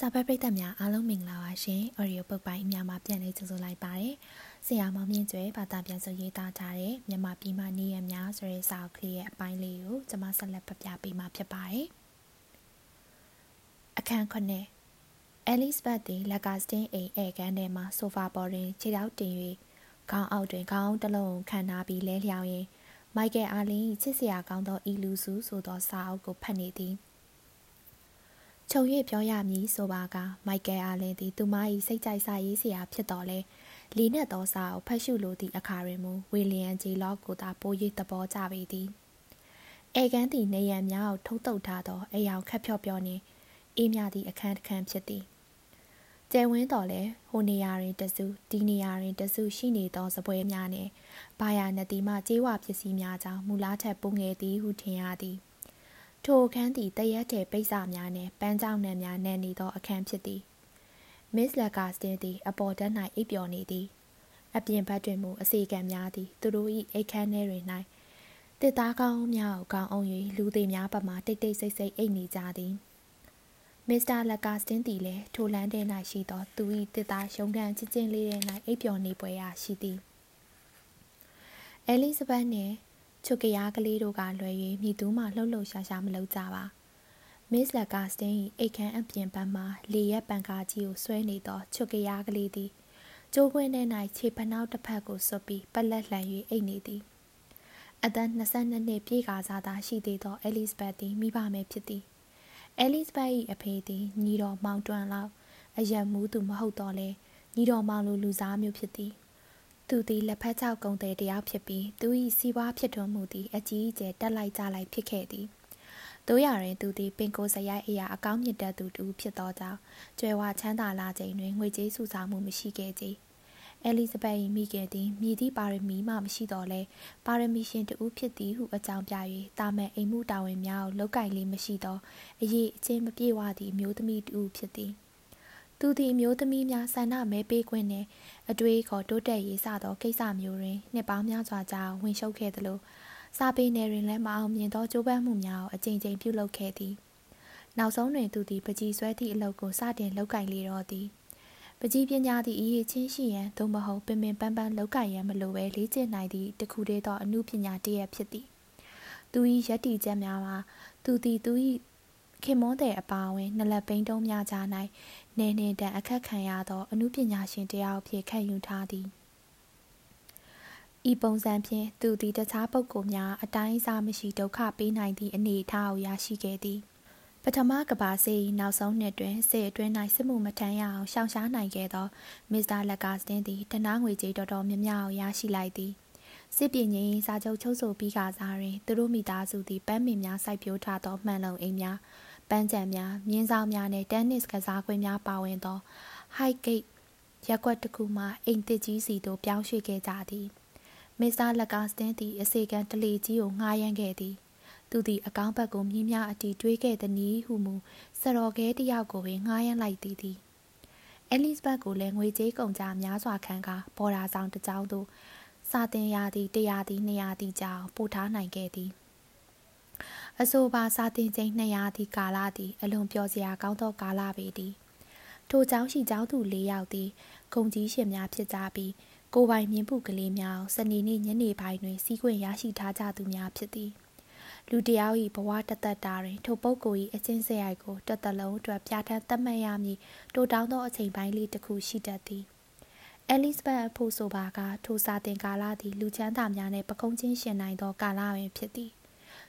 စာဖတ်ပရိသတ်များအားလုံးမင်္ဂလာပါရှင်။ Audio ပုတ်ပိုင်းအများမှာပြန်လည်ကြိုဆိုလိုက်ပါတယ်။ဆရာမောင်မြင့်ကျွဲဘာသာပြန်ဆိုရေးသားထားတဲ့မြန်မာပြည်မှာနေရများဆိုတဲ့စာအုပ်ကလေးရဲ့အပိုင်းလေးကိုကျွန်မဆက်လက်ဖတ်ပြပေးမှာဖြစ်ပါတယ်။အခန်းခုနှစ် Elizabeth သည်လက်ကစတင်းအိမ်ဧကန်ထဲမှဆိုဖာပေါ်တွင်ခြေထောက်တင်၍ခေါင်းအောက်တွင်ခေါင်းတစ်လုံးခံထားပြီးလဲလျောင်းရင်းမိုက်ကယ်အာလင်းချစ်စရာကောင်းသောဤလူစုဆိုသောစာအုပ်ကိုဖတ်နေသည်။ ခြုံ၍ပြောရမည်ဆိုပါကမိုက်ကယ်အားလင်းသည်သူမ၏စိတ်ကြိုက်စာရေးစရာဖြစ်တော်လဲလီနက်သောစာကိုဖတ်ရှုလိုသည့်အခါတွင်မူဝီလီယံဂျီလော့ကိုသာပို၍သဘောကျပေသည်အဲကန်သည်နေရန်များကိုထုတ်တုပ်ထားသောအယောင်ခက်ဖြော့ပြော့နှင့်အေးမြသည့်အခန်းတစ်ခန်းဖြစ်သည်ကျဲဝင်းတော်လဲဟိုနေရာတွင်တစုဒီနေရာတွင်တစုရှိနေသောစပွဲများနှင့်ဘာယာနတိမှကြေးဝပစ္စည်းများကြောင့်မူလားထက်ပုံငယ်သည်ဟုထင်ရသည် ထိုအခန်းသည်တရက်တဲ့ပိတ်စာများနှင့်ပန်းကြောင်နှံများနံနေသောအခန်းဖြစ်သည်မစ္စလက်ကာစတင်သည်အပေါ်တက်၌အိပ်ပျော်နေသည်အပြင်ဘက်တွင်မူအစီကံများသည်သူတို့၏အိတ်ခမ်းထဲတွင်၌တစ်သားကောင်းများကိုကောင်းအောင်၍လူသေးများပတ်မှတိတ်တိတ်ဆိတ်ဆိတ်အိတ်နေကြသည်မစ္စတာလက်ကာစတင်သည်လည်းထိုလမ်းထဲ၌ရှိသောသူ၏တစ်သားရှုံးကန်ချင်းချင်းလေးထဲ၌အိပ်ပျော်နေပွဲရာရှိသည်အဲလီဇဘက်နှင့် ချွတ်ကရားကလေးတို့ကလွယ်၍မြည်သူမှလှုပ်လှုပ်ရှားရှားမလုပ်ကြပါမစ္စလကာစတင်၏အိတ်ခမ်းအပြင်ဘက်မှလေရက်ပန်ကားကြီးကိုဆွဲနေသောချွတ်ကရားကလေးသည်ကျိုးခွင်းထဲ၌ခြေဖနှောက်တစ်ဖက်ကိုဆွပြီးပလက်လှန်၍အိတ်နေသည်အသက်22နှစ်ပြည့်ကာစားသာရှိသေးသောအဲလစ်ဘတ်သည်မိဘမယ်ဖြစ်သည်အဲလစ်ဘတ်၏အဖေသည်ညီတော်မောင်တွန်လောက်အယက်မူးသူမဟုတ်တော့လဲညီတော်မောင်လိုလူစားမျိုးဖြစ်သည် သူသည်လက်ဖက်ချောက်ကုံတဲ့တယောက်ဖြစ်ပြီးသူ၏စီးပွားဖြစ်ထွန်းမှုသည်အကြီးအကျယ်တက်လိုက်ကြလိုက်ဖြစ်ခဲ့သည်တို့ရရင်သူသည်ပင်ကိုစရိုက်အရာအကောင်းမြတ်တတ်သူတူဖြစ်သောကြောင့်ကျွဲဝချမ်းသာလာချိန်တွင်ငွေကြေးစုဆောင်းမှုမရှိခဲ့ကြ။အဲလီဇဘက်၏မိခင်သည်မြည်သည့်ပါရမီမှမရှိတော့လဲပါရမီရှင်တူဖြစ်သည်ဟုအကြောင်းပြ၍တာမန်အိမ်မှုတာဝန်များကိုလောက်ကင်လေးမရှိသောအရေးအချင်းမပြေဝသည့်မျိုးသမီးတူဖြစ်သည်။သူသည်အမျိုးသမီးများဆန္ဒမဲပေးခွင့်နှင့် အတွေ့အခေါ်တိုးတက်ရေးစသောကိစ္စမျိုးတွင်နှစ်ပေါင်းများစွာကြာဝင်ရှုပ်ခဲ့သလိုစာပေနယ်တွင်လည်းမအောင်မြင်သောကြိုးပမ်းမှုများကိုအကြိမ်ကြိမ်ပြုလုပ်ခဲ့သည်နောက်ဆုံးတွင်သူသည်ပကြီးဆွဲသည့်အလုပ်ကိုစတင်လုပ်ကင်လေတော့သည်ပကြီးပညာသည့်အရေးချင်းရှိရန်သို့မဟုတ်ပင်ပင်ပန်းပန်းလောက်ကင်ရန်မလိုဘဲလေ့ကျင့်နိုင်သည့်တခုတည်းသောအမှုပညာတည်းရဖြစ်သည်သူ၏ယက်တီချက်များမှာသူသည်သူ၏ခင်မွန်းတဲ့အပါအဝင်နလက်ပိန်တုံးများကြား၌ နေနေတန်အခက်ခံရသောအမှုပညာရှင်တယောက်အဖြစ်ခံယူထားသည်ဤပုံစံဖြင့်သူသည်တခြားပုဂ္ဂိုလ်များအတိုင်းအစားမရှိဒုက္ခပေးနိုင်သည့်အနေအထားကိုရရှိခဲ့သည်ပထမကဘာစေနောက်ဆုံးနှစ်တွင်စေအတွင်း၌စစ်မှုမထမ်းရအောင်ရှောင်ရှားနိုင်ခဲ့သောမစ္စတာလက်ကာစတင်သည်တနာငွေကြေးတော်တော်များများကိုရရှိလိုက်သည်စစ်ပင်ငင်းစာချုပ်ချုပ်ဆိုပြီးကစားတွင်သူတို့မိသားစုသည်ပန်းမင်များစိုက်ပျိုးထားသောမှန်လုံအိမ်များ ပန်းချံများမြင်းဆောင်များနဲ့တင်းနစ်ကစားကွင်းများပါဝင်သော High Gate ရက်ကွက်တစ်ခုမှအိမ်တစ်ကြီးစီသို့ပြောင်းရွှေ့ခဲ့ကြသည်မစ္စတာလက်ကာစတင်သည်အစေကန်တလေကြီးကိုငှားရမ်းခဲ့သည်သူသည်အကောင်းဘက်ကိုမြင်းများအတီတွေးခဲ့သည်နည်းဟုမူစတော်ခဲတယောက်ကိုပင်ငှားရမ်းလိုက်သည်သည်အဲလစ်ဘတ်ကိုလည်းငွေကြေးကုန်ကြများစွာခံကာဘော်ဒါဆောင်တစ်ကြောင်းသို့စာတင်ရသည်တရားသည်200သည်ကြောင်းပို့ထားနိုင်ခဲ့သည် အဆိုပါစာတင်ချိန်200သည်ကာလသည်အလွန်ပျော်စရာကောင်းသောကာလပေသည်ထိုเจ้าရှိเจ้าသူ၄ယောက်သည်ဂုံကြီးရှင်များဖြစ်ကြပြီးကိုပိုင်မြင်းပုကလေးများစနေနေ့ညနေပိုင်းတွင်စီးခွင့်ရရှိထားကြသူများဖြစ်သည်လူတယောက်၏ဘဝတသက်တာတွင်ထိုပုဂ္ဂိုလ်၏အချင်းစရိုက်ကိုတသက်လုံးအတွက်ပြဋ္ဌာန်းသတ်မှတ်ရမည်တိုးတောင်းသောအချိန်ပိုင်းလေးတစ်ခုရှိတတ်သည်အဲလစ်ဘတ်အဖို့ဆိုပါကထိုစာတင်ကာလသည်လူချမ်းသာများနှင့်ပကုံးချင်းရှင်နိုင်သောကာလပင်ဖြစ်သည်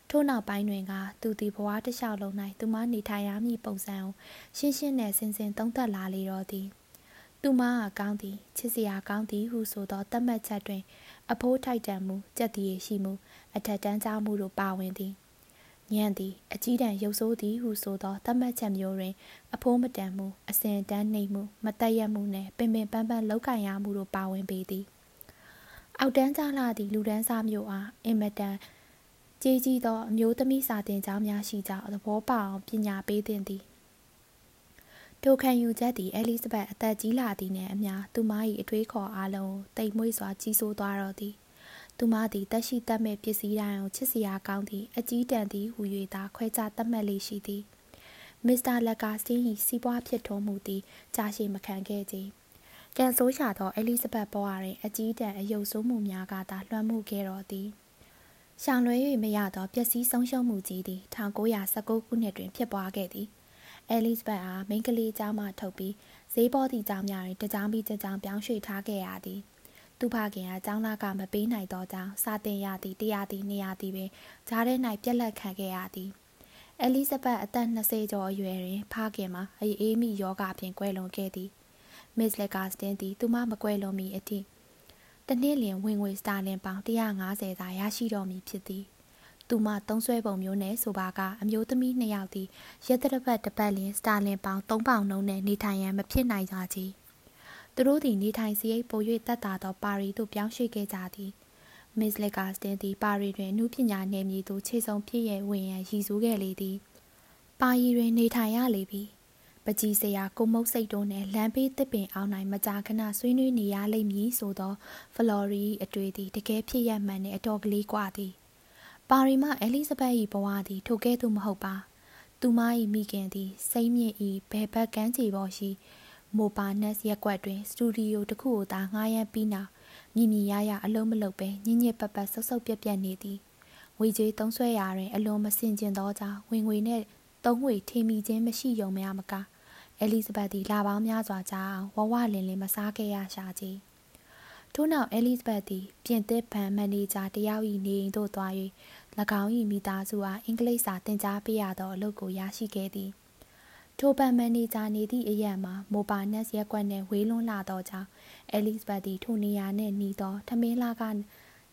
ထို့နောက်ပိုင်းတွင်ကသူသည်ဘဝတစ်လျှောက်လုံး၌သူမနေထိုင်ရမည့်ပုံစံကိုရှင်းရှင်းနဲ့စင်စင်သုံးသပ်လာလေတော့သည်သူမကကောင်းသည်ချစ်စရာကောင်းသည်ဟုဆိုသောသတ်မှတ်ချက်တွင် အဖိုးထိုက်တန်မှုကြက်တည်ရှိမှုအထက်တန်းကြားမှုတို့ပါဝင်သည်ညံ့သည်အကြီးတန်းရုပ်ဆိုးသည်ဟုဆိုသောသတ်မှတ်ချက်မျိုးတွင် အဖိုးမတန်မှုအစဉ်တန်းနှိမ်မှုမတည့်ရမှုနှင့်ပင်ပင်ပန်းပန်းလောက်ကင်ရမှုတို့ပါဝင်ပေသည်အောက်တန်းကြားလာသည့်လူဒန်းစားမျိုးအားအင်မတန် ကြီးကြီးသောအမျိုးသမီးစာတင်ကျောင်းများရှိကြောင်းသဘောပေါက်အောင်ပညာပေးသင့်သည်ထိုခံယူချက်သည်အဲလစ်ဇဘက်အသက်ကြီးလာသည်နှင့်အမျှသူမ၏အထွေးခေါ်အားလုံးတိမ်မွေ့စွာကြီးစိုးသွားတော့သည်သူမသည်တက်ရှိတတ်မဲ့ပစ္စည်းတိုင်းကိုချစ်စရာကောင်းသည့်အကြီးတန်းသည်ဟူ၍သာခွဲခြားတတ်မှတ်လေးရှိသည်မစ္စတာလက်ကာစတင်း၏စီးပွားဖြစ်ထွန်းမှုသည်ကြာရှည်မခံခဲ့ကြကန်ဆိုးရှာသောအဲလိဇဘတ်ဘဝတွင်အကြီးတန်းအယုတ်ဆိုးမှုများကသာလွှမ်းမိုးခဲ့တော်သည် ရှောင်လွဲ၍မရသောပျက်စီးဆုံးရှုံးမှုကြီးသည်1919ခုနှစ်တွင်ဖြစ်ပွားခဲ့သည်အဲလိဇဘတ်အားမိန်းကလေးကျောင်းမှထုတ်ပြီးဈေးပေါ်သည့်ကျောင်းများတွင်တကြောင်ပြီးတကြောင်ပြောင်းရွှေ့ထားခဲ့ရသည်သူဖခင်ကကျောင်းသားကမပေးနိုင်သောကြောင့်စာတင်ရသည်တရားသည်နေရသည်ပင်ဂျားထဲ၌ပြက်လက်ခံခဲ့ရသည်အဲလိဇဘတ်အသက်20ကျော်အရွယ်တွင်ဖခင်မှာအေးအေးမိယောဂဖြင့်ကွယ်လွန်ခဲ့သည်မစ်လက်ကာစတင်သည်သူမမကွယ်လွန်မီအထိ တနှစ်လျင်ဝင်ငွေစတာလင်ပေါင်150သာရရှိတော်မူဖြစ်သည်သူမသုံးဆွဲပုံမျိုးနဲ့ဆိုပါကအမျိုးသမီးနှစ်ယောက်သည်ရက်တပတ်တစ်ပတ်လျင်စတာလင်ပေါင်3ပေါင်နှုန်းနဲ့နေထိုင်ရန်မဖြစ်နိုင်ကြချေသူတို့သည်နေထိုင်စရိတ်ပို၍တက်တာသောပါရီသို့ပြောင်းရွှေ့ခဲ့ကြသည်မစ်လက်ကာစတင်သည်ပါရီတွင်အမှုပညာနယ်မြေသို့ခြေစုံဖြစ်ရဝင်ရန်ရည်စူးခဲ့လေသည်ပါရီတွင်နေထိုင်ရလေပြီ ပကြီးစရာကိုမုတ်စိတ်တို့နဲ့လမ်းဘေးတစ်ပင်အောင်းနိုင်မကြာခဏဆွေးနွေးနေရလိမ့်မည်ဆိုသောဖလော်ရီအတွေ့သည်တကယ်ဖြစ်ရမှန်တဲ့အတော်ကလေးကွာသည်ပါရီမအဲလိဇဘက်၏ဘဝသည်ထိုကဲ့သို့မဟုတ်ပါသူမ၏မိခင်သည်စိမ့်မြင့်၏ဘယ်ဘက်ကမ်းခြေပေါ်ရှိမိုပါနက်စ်ရက်ွက်တွင်စတူဒီယိုတစ်ခုကိုသာငှားရမ်းပြီးနောက်မြင်မြင်ရရအလုံးမလုံးပဲညင်ညစ်ပတ်ပတ်ဆုပ်ဆုပ်ပြက်ပြက်နေသည်ငွေကြေးသုံးဆွဲရာတွင်အလွန်မစင်ကျင်သောကြောင့်ဝင်ငွေနှင့်သုံးငွေထိမိခြင်းမရှိုံများမကား အဲလိဇဘတ်သည်လာပေါင်းများစွာကြာအောင်ဝဝလင်လင်မစားခဲ့ရရှာကြီးထို့နောက်အဲလိဇဘတ်သည်ပြင်သစ်ဘဏ်မန်နေဂျာတယောက်၏နေအိမ်သို့သွား၍၎င်း၏မိသားစုအားအင်္ဂလိပ်စာသင်ကြားပေးရသောအလုပ်ကိုရရှိခဲ့သည်ထိုဘဏ်မန်နေဂျာနေသည့်အရက်မှာမိုပါနက်စ်ရက်ကွက်နှင့်ဝေးလွန်းလာသောကြောင့်အဲလိဇဘတ်သည်ထိုနေရာနှင့်နီးသောထမင်းလာက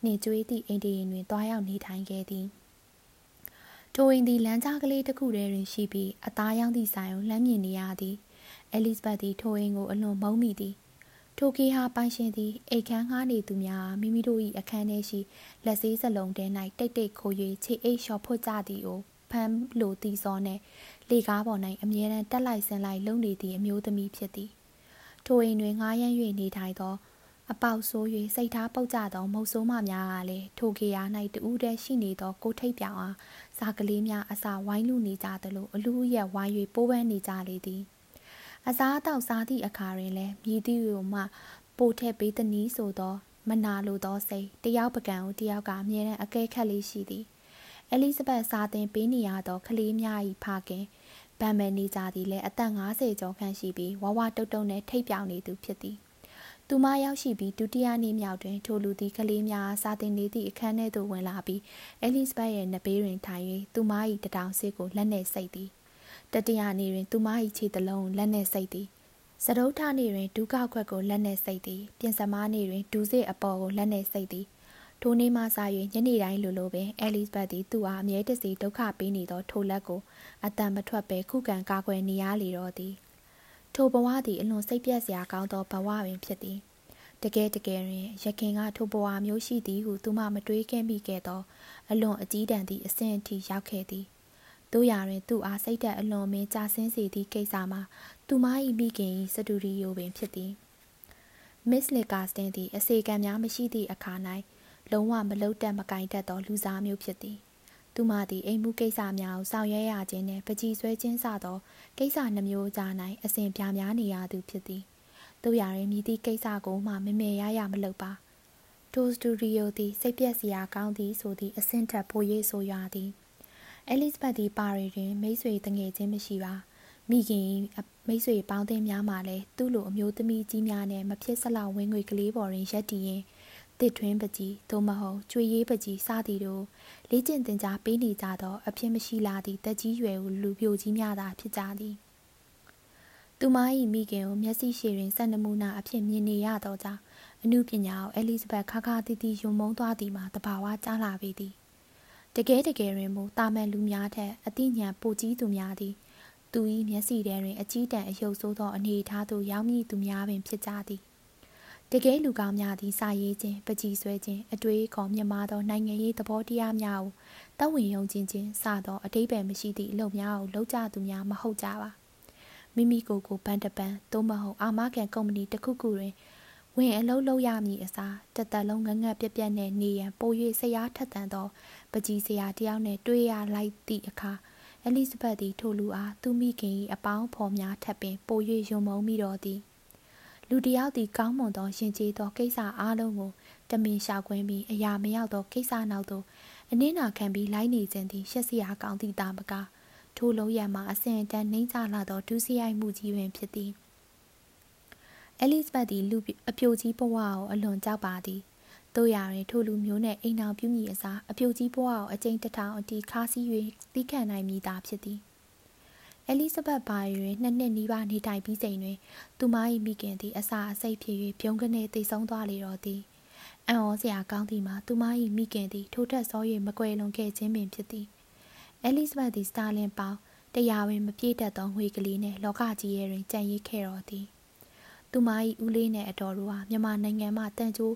နှင့်ကျွေးသည့်အိမ်တရင်တွင်တွားရောက်နေထိုင်ခဲ့သည် ထိုအိမ်သည်လမ်းကြားကလေးတစ်ခုထဲတွင်ရှိပြီးအသားရောင်းသည့်ဆိုင်ကိုလှမ်းမြင်နေရသည်အဲလိဇဘတ်သည်ထိုအိမ်ကိုအလွန်မုန်းမိသည်ထိုကေဟာပိုင်ရှင်သည်အိတ်ခမ်းငှားနေသူများမိမိတို့၏အခန်းထဲရှိလက်ဆေးစလုံးတဲ၌တိတ်တိတ်ခိုး၍ခြေအိတ်လျှော်ဖွတ်ကြသည်ကိုဖမ်းလိုသည်စောနှင့်လေကားပေါ်၌အမြဲတမ်းတက်လိုက်ဆင်းလိုက်လုံနေသည့်အမျိုးသမီးဖြစ်သည်ထိုအိမ်တွင်ငားရမ်း၍နေထိုင်သောအပေါက်ဆိုး၍စိတ်ထားပုတ်ကြသောမုတ်ဆိုးမများကလည်းထိုကေယာ၌တူးတည်းရှိနေသောကိုထိတ်ပြောင်အား စာကလေးများအစာဝိုင်းလူနေကြသလိုအလူအရက်ဝိုင်း၍ပိုးပန်းနေကြလေသည်အစားအသောက်စားသည့်အခါတွင်လည်းမြည်သည့်ကိုမှပိုထက်ပေးသည်နည်းဆိုသောမနာလိုသောစိတ်တယောက်ပကံကိုတယောက်ကအမြဲတမ်းအကဲခတ်လေးရှိသည်အဲလိဇဘတ်စာသင်ပေးနေရသောကလေးများ၏ဖခင်ဗန်မယ်နေကြသည်လည်းအသက်50ကျော်ခန့်ရှိပြီးဝဝတုတ်တုတ်နဲ့ထိတ်ပြောင်နေသူဖြစ်သည် သူမရောက်ရှိပြီးဒုတိယနေ့မြောက်တွင်ထိုလူသည်ကလေးများစာသင်နေသည့်အခန်းထဲသို့ဝင်လာပြီးအဲလိဇဘတ်ရဲ့နဘေးတွင်ထိုင်၍သူမ၏တတောင်စစ်ကိုလက်နှင့်စိတ်သည်တတိယနေ့တွင်သူမ၏ခြေတလုံးလက်နှင့်စိတ်သည်စတုထနေ့တွင်ဒုက္ခခွက်ကိုလက်နှင့်စိတ်သည်ပြင်စမားနေ့တွင်ဒူးစစ်အပေါ်ကိုလက်နှင့်စိတ်သည်ထိုနေ့မှစ၍ညနေတိုင်းလိုလိုပင်အဲလစ်ဘတ်သည်သူ့အားအမြဲတစေဒုက္ခပေးနေသောထိုလက်ကိုအတန်မထွက်ပဲခုခံကာကွယ်နေရလေတော့သည် ထိုဘဝသည်အလွန်စိတ်ပြက်စရာကောင်းသောဘဝပင်ဖြစ်သည်တကယ်တကယ်တွင်ရခင်ကထိုဘဝမျိုးရှိသည်ဟုသူမှမတွေးခဲ့မိခဲ့သောအလွန်အကြီးတန်းသည့်အဆင့်အထိရောက်ခဲ့သည်တို့ရာတွင်သူ့အားစိတ်သက်အလွန်မင်းကြာဆင်းစေသည့်ကိစ္စမှာသူမ၏မိခင်၏စတူဒီယိုပင်ဖြစ်သည်မစ်လီကာစတင်သည်အစေခံများမရှိသည့်အခါ၌လုံးဝမလုတ်တက်မကင်တတ်သောလူစားမျိုးဖြစ်သည် သူမသည်အိမ်မှုကိစ္စများကိုဆောင်ရွက်ရခြင်းနှင့်ပကြီးဆွဲခြင်းစသောကိစ္စနှမျိုးကြား၌အစဉ်ပြများနေရသူဖြစ်သည်တို့ရာတွင်မြည်သည့်ကိစ္စကိုမှမမေရရမလုပ်ပါထိုစတူဒီယိုသည်စိတ်ပြက်စရာကောင်းသည်ဆိုသည့်အဆင့်ထက်ပို၍ဆိုရသည်အဲလိဇဘတ်သည်ပါရီတွင်မိတ်ဆွေတငယ်ချင်းမရှိပါမိခင်မိတ်ဆွေပေါင်းသင်းများမှလည်းသူ့လိုအမျိုးသမီးကြီးများနဲ့မဖြစ်စလောက်ဝင်းငွေကလေးပေါ်တွင်ရက်တည်ရင် တစ်ထွင်းပကြီးသို့မဟုတ်ကျွေရေးပကြီးစသည်တို့လေ့ကျင့်သင်ကြားပေးနေကြသောအဖြစ်မရှိလာသည့်တက်ကြီးရွယ်လူပြိုကြီးများသာဖြစ်ကြသည်သူမ၏မိခင်ကိုမျက်စိရှည်တွင်စက်နမူနာအဖြစ်မြင်နေရသောကြောင့်အမှုပညာကိုအဲလီဇဘတ်ခါခါတီတီယုံမုံသွားသည်မှာတဘာဝကြားလာပေသည်တကယ်တကယ်တွင်မူတာမန်လူများထက်အသိဉာဏ်ပိုကြီးသူများသည်သူ၏မျက်စိထဲတွင်အကြီးတန်းအယုတ်ဆိုးသောအနေအထားသို့ရောက်မည့်သူများပင်ဖြစ်ကြသည် တကယ်လူကောင်းများသည်စာရေးခြင်းပကြီးဆွဲခြင်းအတွေးခေါ်မြမာသောနိုင်ငံရေးသဘောတရားများကိုတောက်ဝင်ယုံခြင်းချင်းစသောအတိပ္ပယ်မရှိသည့်အလုပ်များကိုလုပ်ကြသူများမဟုတ်ကြပါမိမိကိုယ်ကိုပန်းတပန်းသို့မဟုတ်အာမခံကုမ္ပဏီတစ်ခုခုတွင်ဝင်အလုပ်လုပ်ရမည်အစားတသက်လုံးငငတ်ပြက်ပြက်နဲ့နေရန်ပို၍ဆရာထက်သန်သောပကြီးစရာတယောက်နဲ့တွေ့ရလိုက်သည့်အခါအဲလိဇဘက်သည်ထိုလူအားသူမိခင်၏အပေါင်းဖော်များထပ်ပင်ပို၍ယုံမုံမိတော်သည် လူတယောက်သည်ကောင်းမွန်သောရှင်ကျေးသောကိစ္စအားလုံးကိုတမင်ရှာခွင်းပြီးအရာမရောက်သောကိစ္စနောက်သို့အနည်းနာခံပြီးလိုက်နေခြင်းသည်ရှက်စရာကောင်းသည့်တာမကထိုလုံးရမှာအစဉ်အတန်းနှိမ့်ချလာသောဒုစရိုက်မှုကြီးပင်ဖြစ်သည်အဲလိဇဘက်သည်လူအပြိုကြီးဘဝကိုအလွန်ကြောက်ပါသည်တို့ရရင်ထိုလူမျိုးနဲ့အိမ်အောင်ပြုမိအစားအပြိုကြီးဘဝကိုအကျဉ်းတထောင်အတီခါးစည်း၍သီးခံနိုင်မိတာဖြစ်သည် အဲလိဇဘက်ဘာတွင်နှစ်နှစ်နီးပါးနေထိုင်ပြီးချိန်တွင် သူမ၏မိခင်သည်အစာအစိတ်ဖြစ်၍ပြုံးကနေတိတ်ဆုံးသွားလေတော့သည်အံ့ဩစရာကောင်းသည်မှာသူမ၏မိခင်သည်ထိုထက်စော၍မကွယ်လွန်ခဲ့ခြင်းပင်ဖြစ်သည်အဲလိဇဘက်သည်စတာလင်ပေါင်တရားဝင်မပြည့်တတ်သောငွေကလေးနှင့်လောကကြီးရဲ့တွင်ကြံ့ရည်ခဲ့တော်သည်သူမ၏ဦးလေးနှင့်အတော်တို့ဟာမြန်မာနိုင်ငံမှတန်ချိုး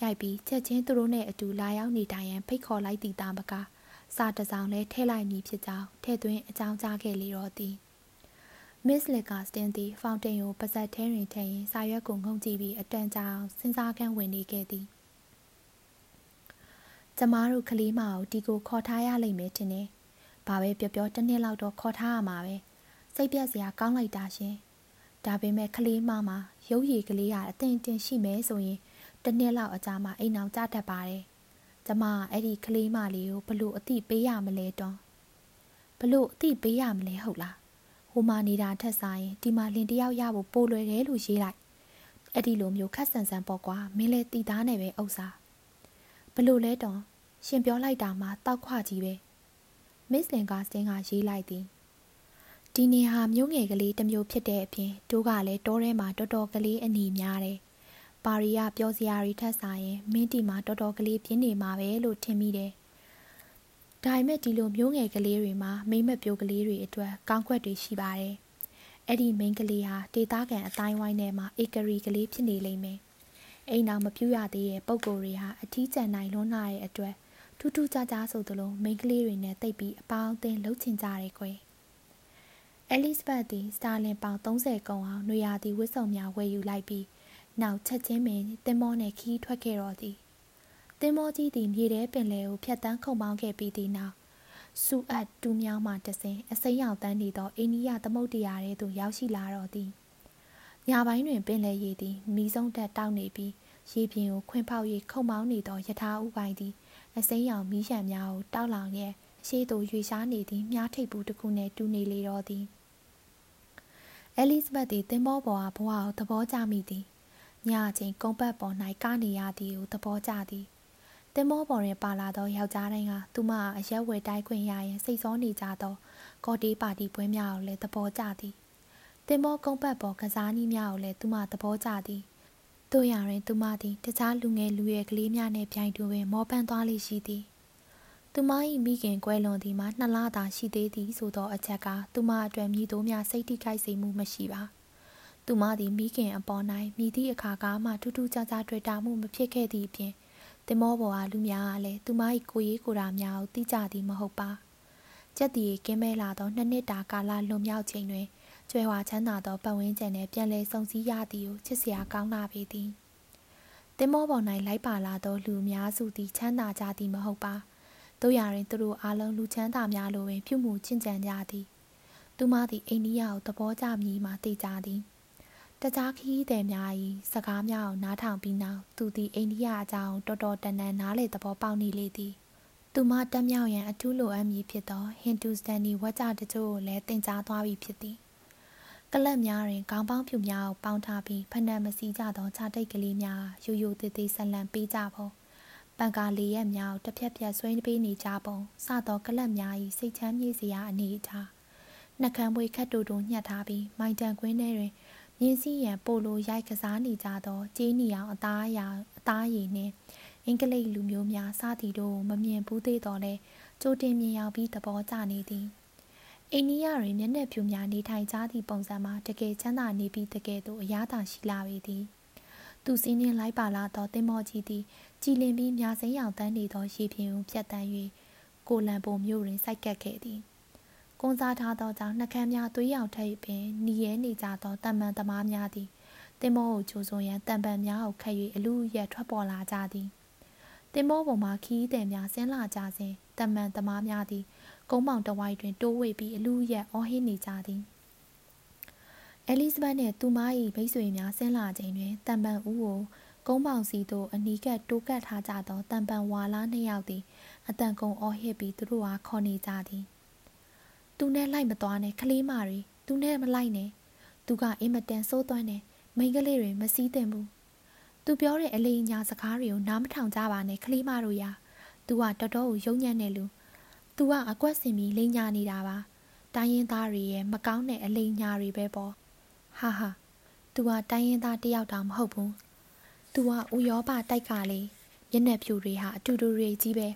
ရိုက်ပြီးချက်ချင်းသူတို့နဲ့အတူလာရောက်နေတိုင်ရန်ဖိတ်ခေါ်လိုက်သည်တာမက စာတစောင်လဲထဲလိုက်မည်ဖြစ်ကြောင်းထဲသွင်းအကြောင်းကြားခဲ့လေတော့သည်မစ်လီကာစတင်သည်ဖောင်တိန်ကိုပါဇက်ထဲတွင်ထည့်ရင်စာရွက်ကိုငုံကြည့်ပြီးအတန်ကြာအောင်စဉ်းစားခန်းဝင်နေခဲ့သည်ကျမတို့ကလေးမကိုဒီကိုခေါ်ထားရလိမ့်မယ်တင်နေဘာပဲပြောပြောတစ်နှစ်လောက်တော့ခေါ်ထားရမှာပဲစိတ်ပြက်စရာကောင်းလိုက်တာရှင်ဒါပေမဲ့ကလေးမမှာရုပ်ရည်ကလေးကအသင်တင်ရှိမယ်ဆိုရင်တစ်နှစ်လောက်အကြာမှအိမ်အောင်ကြတတ်ပါတယ် ကျမအဲ့ဒီကလေးမလေးကိုဘလို့အတိပေးရမလဲတော့ဘလို့အတိပေးရမလဲဟုတ်လားဟိုမှာနေတာထက်စားရင်ဒီမှာလင်တယောက်ရဖို့ပိုလွယ်တယ်လို့ရေးလိုက်အဲ့ဒီလိုမျိုးခက်ဆန်ဆန်ပေါ့ကွာမင်းလဲတီသားနဲ့ပဲဥစ္စာဘလို့လဲတော့ရှင်ပြောလိုက်တာမှတောက်ခွကြီးပဲမစ်လင်ကစတင်းကရေးလိုက်သည်ဒီနေဟာမျိုးငယ်ကလေးတစ်မျိုးဖြစ်တဲ့အပြင်တို့ကလည်းတောထဲမှာတော်တော်ကလေးအနေများတယ် ပါရီကပြောစရာတွေထက်စားရင်မင်းတီမှာတော်တော်ကလေးပြင်းနေမှာပဲလို့ထင်မိတယ်ဒါပေမဲ့ဒီလိုမျိုးငယ်ကလေးတွေမှာမိမ့်မပြိုကလေးတွေအတွက်ကောင်းကွက်တွေရှိပါတယ်အဲ့ဒီမိန်းကလေးဟာဒေတာကန်အတိုင်းဝိုင်းထဲမှာဧကရီကလေးဖြစ်နေလိမ့်မယ်အိမ်တော်မပြူရသေးတဲ့ပုံကိုယ်တွေဟာအထီးကျန်နိုင်လွန်းလာတဲ့အတွက်ထူးထူးခြားခြားဆိုသလိုမိန်းကလေးတွေနဲ့တိတ်ပြီးအပေါင်းအသင်းလှုပ်ချင်ကြတယ်ကွယ်အဲလစ်ဘတ်သည်စတာလင်ပေါင်30ကုံအောင်နွေရာသီဝတ်စုံများဝယ်ယူလိုက်ပြီး နောက်ချက်ချင်းပင်တင်မောနဲ့ခီးထွက်ခဲ့တော်သည်တင်မောကြီးသည်မြေထဲပင်လယ်ကိုဖြတ်တန်းခုန်ပေါင်းခဲ့ပြီးသည့်နောက်စူအပ်တူးမြောင်းမှတဆင်အစိမ်းရောင်တန်းနေသောအိန္ဒိယသမုဒ္ဒရာထဲသို့ရောက်ရှိလာတော့သည်ညပိုင်းတွင်ပင်လယ်ရေသည်မီးစုံတက်တောက်နေပြီးရေပြင်ကိုခွင်ပေါက်၍ခုန်ပေါင်းနေသောယထာဥပိုင်းသည်အစိမ်းရောင်မီးရှံများကိုတောက်လောင်ရဲ့အရှိသို့ရွေရှားနေသည့်မြားထိပ်ဘူးတစ်ခုနှင့်တူနေလေတော့သည်အဲလစ်ဘတ်သည်တင်မောပေါ်အားဘဝကိုသဘောကျမိသည် ညချင်းကုန်းပတ်ပေါ်၌ကနေရသည်ကိုသဘောကျသည်တင်မောပေါ်တွင်ပါလာသောယောက်ျားတိုင်းကသူမအရက်ဝယ်တိုက်ခွင့်ရရင်စိတ်ဆောနေကြသောကော်တီပါတီပွဲများကိုလည်းသဘောကျသည်တင်မောကုန်းပတ်ပေါ်ကစားနည်းများကိုလည်းသူမသဘောကျသည်တို့ရရင်သူမသည်တခြားလူငယ်လူရွယ်ကလေးများနှင့်ပြိုင်တူပင်မောပန်းသွားလိရှိသည်သူမ၏မိခင်ကွဲလွန်သည်မှာနှစ်လသာရှိသေးသည်ဆိုသောအချက်ကသူမအတွက်မြည်သို့များစိတ်ထိခိုက်စေမှုမရှိပါ သူမသည်မိခင်အပေါ်၌မိသည့်အခါကမှထူးထူးခြားခြားတွေ့တာမှုမဖြစ်ခဲ့သည့်အပြင်တင်မောပေါ်အားလူများကလည်းသူမ၏ကိုရေးကိုယ်တာများကိုသိကြသည်မဟုတ်ပါကြက်တီကင်းမဲလာသောနှစ်နှစ်တာကာလလွန်မြောက်ချိန်တွင်ကျွဲဝါချမ်းသာသောပတ်ဝန်းကျင်နှင့်ပြန်လည်ဆုံစည်းရသည်ကိုချစ်စရာကောင်းလာပေသည်တင်မောပေါ်၌လိုက်ပါလာသောလူများစုသည်ချမ်းသာကြသည်မဟုတ်ပါတို့ရရင်သူတို့အားလုံးလူချမ်းသာများလိုပင်ပြုမှုချင့်ကြံကြသည်သူမသည်အိန္ဒိယကိုသဘောကျမည်မှသိကြသည် တကြားခီးတဲ့များ၏စကားများကိုနားထောင်ပြီးနောက်သူသည်အိန္ဒိယအကြောင်းတော်တော်တန်တန်နားလေသဘောပေါက်နေလေသည်သူမတက်မြောက်ရန်အထူးလိုအပ်မည်ဖြစ်သောဟင်တူစတန်နီဝါကြတချို့ကိုလည်းတင် जा သွားပြီဖြစ်သည်ကလပ်များတွင်ခေါင်းပေါင်းဖြူများကိုပေါင်းထားပြီးဖနက်မစီကြသောခြားတိတ်ကလေးများရိုးရိုးသေးသေးဆက်လန့်ပေးကြဖို့ပန်ကာလေးရက်များကိုတစ်ဖြက်ဖြက်ဆွဲပေးနေကြပုံစသောကလပ်များ၏စိတ်ချမ်းမြေ့စရာအနေအထားနှကမ်းပွေခတ်တူတူညှက်ထားပြီးမိုင်တန်ကွင်းထဲတွင် မြင်းစည်းရန်ပိုလိုရိုက်ကစားနေကြသောကြေးနီအောင် အသားအရာအသားရည်နှင့်အင်္ဂလိပ်လူမျိုးများစသည်တို့မမြင်ဘူးသေးတော့လဲကြိုတင်မြင်ရောက်ပြီးသဘောကျနေသည်အိန္ဒိယတွင်မျက်နှာဖြူများနေထိုင်ကြသည့်ပုံစံမှာတကယ်ချမ်းသာနေပြီးတကယ်သို့အရသာရှိလာပေသည်သူစင်းနှင်းလိုက်ပါလာသောတင်မောကြီးသည်ကြည်လင်ပြီးမြာစိမ်းရောင်တန်းနေသောရေပြင်ကိုဖြတ်တန်း၍ကိုလံပုံမျိုးတွင်စိုက်ကပ်ခဲ့သည် ကွန်စားထားသောကြောင့်နှကမ်းများသွေးရောင်ထိပ်ပင်နီရဲနေကြသောတမန်သမားများသည်တင်မောကိုကြိုဆိုရန်တံပံများကိုခတ်၍အလူရက်ထွက်ပေါ်လာကြသည်တင်မောပေါ်မှခီးတဲ့များဆင်းလာကြစဉ်တမန်သမားများသည်ကုန်းမောင်တဝိုက်တွင်တိုးဝေပြီးအလူရက်အော်ဟစ်နေကြသည်အဲလီဇဘတ်နှင့်သူမ၏မိတ်ဆွေများဆင်းလာချိန်တွင်တန်ပန်ဦးကိုကုန်းပေါင်စီသို့အနီးကပ်တိုးကပ်ထားကြသောတန်ပန်ဝါလာနှစ်ယောက်သည်အတန်ကုန်အော်ဟစ်ပြီးသူတို့အားခေါ်နေကြသည် သူနဲ့လိုက်မသွားနဲ့ကလေးမတွေသူနဲ့မလိုက်နဲ့သူကအင်မတန်စိုးသွမ်းတယ်မိန်းကလေးတွေမစည်းသင့်ဘူးသူပြောတဲ့အလေးညာစကားတွေကိုနားမထောင်ကြပါနဲ့ကလေးမတို့ရာသူကတော်တော်ကိုယုံညံ့နေလူသူကအကွက်စင်ပြီးလိန်ညာနေတာပါတိုင်းရင်သားတွေရဲ့မကောင်းတဲ့အလိန်ညာတွေပဲပေါ့ဟာဟာသူကတိုင်းရင်သားတယောက်တောင်မဟုတ်ဘူးသူကဥရောပတိုက်ကလေးမျက်နှာဖြူတွေဟာအတူတူတွေကြီးပဲ